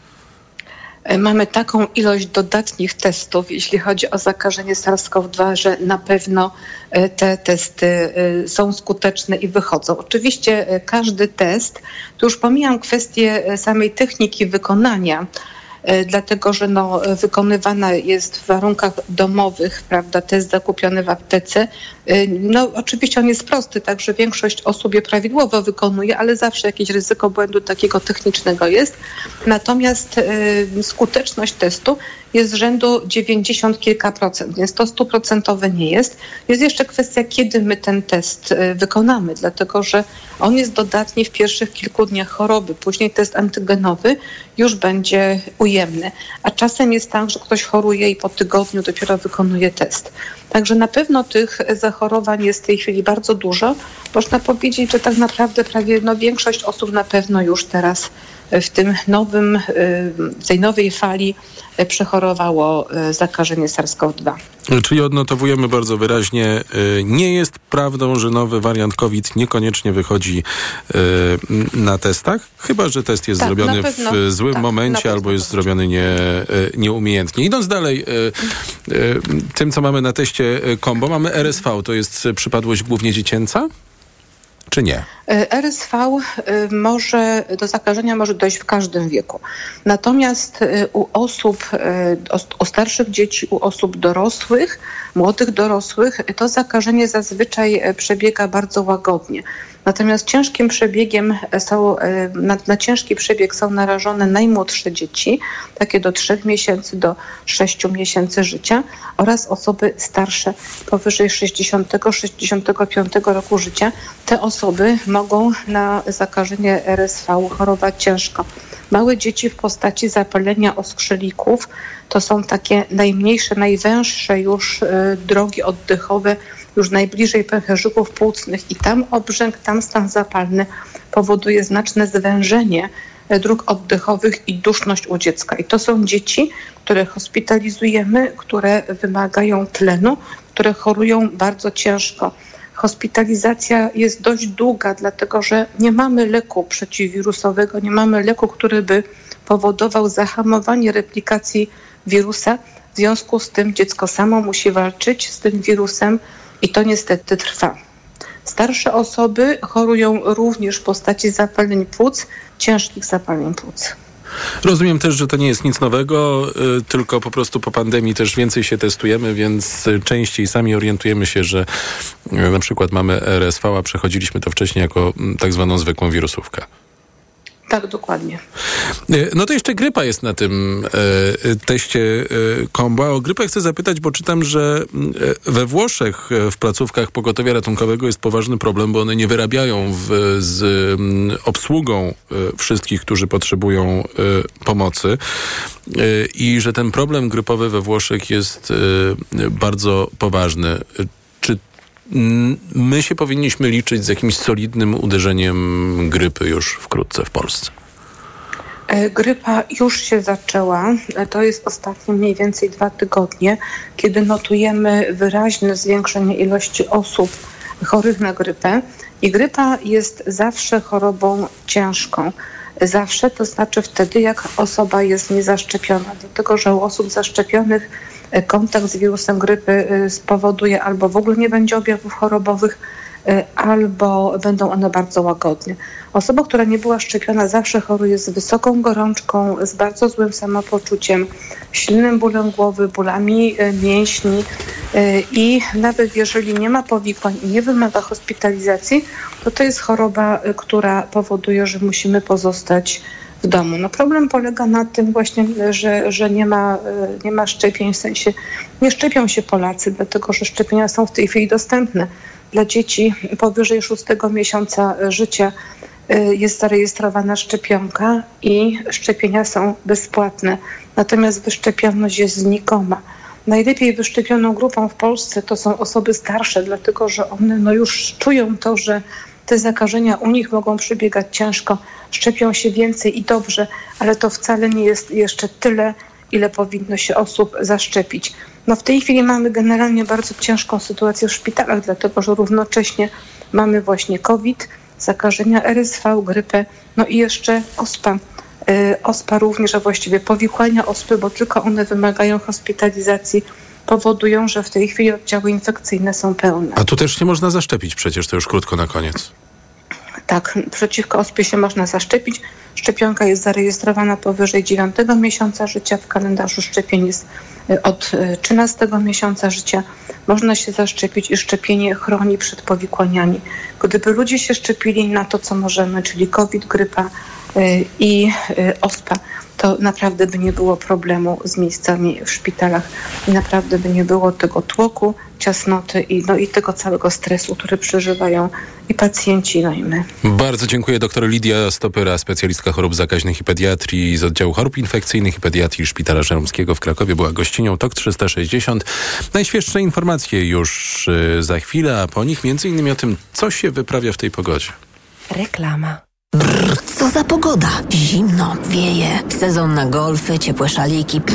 E, Mamy taką ilość dodatnich testów, jeśli chodzi o zakażenie SARS-CoV-2, że na pewno e, te testy e, są skuteczne i wychodzą. Oczywiście każdy test, tu już pomijam kwestię samej techniki wykonania, dlatego że no, e, wykonywana jest w warunkach domowych, prawda, test zakupiony w aptece. E, No oczywiście on jest prosty, także większość osób je prawidłowo wykonuje, ale zawsze jakieś ryzyko błędu takiego technicznego jest. Natomiast e, skuteczność testu jest z rzędu 90 kilka procent, więc to stuprocentowe nie jest. Jest jeszcze kwestia, kiedy my ten test e, wykonamy, dlatego że on jest dodatni w pierwszych kilku dniach choroby. Później test antygenowy już będzie ujemny. A czasem jest tak, że ktoś choruje i po tygodniu dopiero wykonuje test. Także na pewno tych zachorowań jest w tej chwili bardzo dużo. Można powiedzieć, że tak naprawdę prawie no, większość osób na pewno już teraz w tym nowym, w tej nowej fali przechorowało zakażenie SARS-CoV-2. Czyli odnotowujemy bardzo wyraźnie, y, nie jest prawdą, że nowy wariant COVID niekoniecznie wychodzi y, na testach, chyba że test jest Tak, zrobiony pewno. w złym Tak, momencie albo jest zrobiony nie, y, nieumiejętnie. Idąc dalej, y, y, tym co mamy na teście y, combo, mamy RSV, to jest y, przypadłość głównie dziecięca? Czy nie? RSV y, może, do zakażenia może dojść w każdym wieku. Natomiast y, u osób, starszych dzieci, u osób dorosłych, młodych dorosłych, to zakażenie zazwyczaj e, przebiega bardzo łagodnie. Natomiast ciężkim przebiegiem są, e, na, na ciężki przebieg są narażone najmłodsze dzieci, takie do 3 miesięcy do 6 miesięcy życia oraz osoby starsze powyżej 60-65 roku życia. Te osoby mogą na zakażenie RSV chorować ciężko. Małe dzieci w postaci zapalenia oskrzelików to są takie najmniejsze, najwęższe już e, drogi oddechowe, już najbliżej pęcherzyków płucnych i tam obrzęk, tam stan zapalny powoduje znaczne zwężenie e, dróg oddechowych i duszność u dziecka. I to są dzieci, które hospitalizujemy, które wymagają tlenu, które chorują bardzo ciężko. Hospitalizacja jest dość długa, dlatego że nie mamy leku przeciwwirusowego, nie mamy leku, który by powodował zahamowanie replikacji wirusa. W związku z tym dziecko samo musi walczyć z tym wirusem i to niestety trwa. Starsze osoby chorują również w postaci zapaleń płuc, ciężkich zapaleń płuc. Rozumiem też, że to nie jest nic nowego, y, tylko po prostu po pandemii też więcej się testujemy, więc częściej sami orientujemy się, że y, na przykład mamy RSV, a przechodziliśmy to wcześniej jako mm, tak zwaną zwykłą wirusówkę. Tak, dokładnie. No to jeszcze grypa jest na tym e, teście komba. O grypę chcę zapytać, bo czytam, że we Włoszech w placówkach pogotowia ratunkowego jest poważny problem, bo one nie wyrabiają w, z m, obsługą wszystkich, którzy potrzebują pomocy i że ten problem grypowy we Włoszech jest bardzo poważny. Czy mm, my się powinniśmy liczyć z jakimś solidnym uderzeniem grypy już wkrótce w Polsce? E, Grypa już się zaczęła. E, To jest ostatnie mniej więcej dwa tygodnie, kiedy notujemy wyraźne zwiększenie ilości osób chorych na grypę. I grypa jest zawsze chorobą ciężką. Zawsze to znaczy wtedy, jak osoba jest niezaszczepiona, dlatego że u osób zaszczepionych kontakt z wirusem grypy e, spowoduje albo w ogóle nie będzie objawów chorobowych, e, albo będą one bardzo łagodne. Osoba, która nie była szczepiona, zawsze choruje z wysoką gorączką, z bardzo złym samopoczuciem, silnym bólem głowy, bólami e, mięśni e, i nawet jeżeli nie ma powikłań i nie wymaga hospitalizacji, to to jest choroba, e, która powoduje, że musimy pozostać w domu. No problem polega na tym właśnie, że, że nie, ma, e, nie ma szczepień, w sensie nie szczepią się Polacy, dlatego że szczepienia są w tej chwili dostępne. Dla dzieci powyżej szóstego miesiąca życia y, jest zarejestrowana szczepionka i szczepienia są bezpłatne. Natomiast wyszczepioność jest znikoma. Najlepiej wyszczepioną grupą w Polsce to są osoby starsze, dlatego że one no już czują to, że te zakażenia u nich mogą przebiegać ciężko, szczepią się więcej i dobrze, ale to wcale nie jest jeszcze tyle, ile powinno się osób zaszczepić. No w tej chwili mamy generalnie bardzo ciężką sytuację w szpitalach, dlatego że równocześnie mamy właśnie COVID, zakażenia RSV, grypę, no i jeszcze OSPA. Y, OSPA również, a właściwie powikłania OSPy, bo tylko one wymagają hospitalizacji, powodują, że w tej chwili oddziały infekcyjne są pełne. A tu też się można zaszczepić przecież, to już krótko na koniec. Tak, przeciwko ospie się można zaszczepić. Szczepionka jest zarejestrowana powyżej 9 miesiąca życia. W kalendarzu szczepień jest y, od y, 13 miesiąca życia. Można się zaszczepić i szczepienie chroni przed powikłaniami. Gdyby ludzie się szczepili na to, co możemy, czyli COVID, grypa y, i y, ospa, to naprawdę by nie było problemu z miejscami w szpitalach i naprawdę by nie było tego tłoku, ciasnoty i, no, i tego całego stresu, który przeżywają i pacjenci, no i my. Bardzo dziękuję dr Lidia Stopyra, specjalistka chorób zakaźnych i pediatrii z oddziału chorób infekcyjnych i pediatrii Szpitala Żeromskiego w Krakowie. Była gościnią TOK 360. Najświeższe informacje już y, za chwilę, a po nich między innymi o tym, co się wyprawia w tej pogodzie. Reklama. Co za pogoda? Zimno, wieje, sezon na golfy, ciepłe szaliki.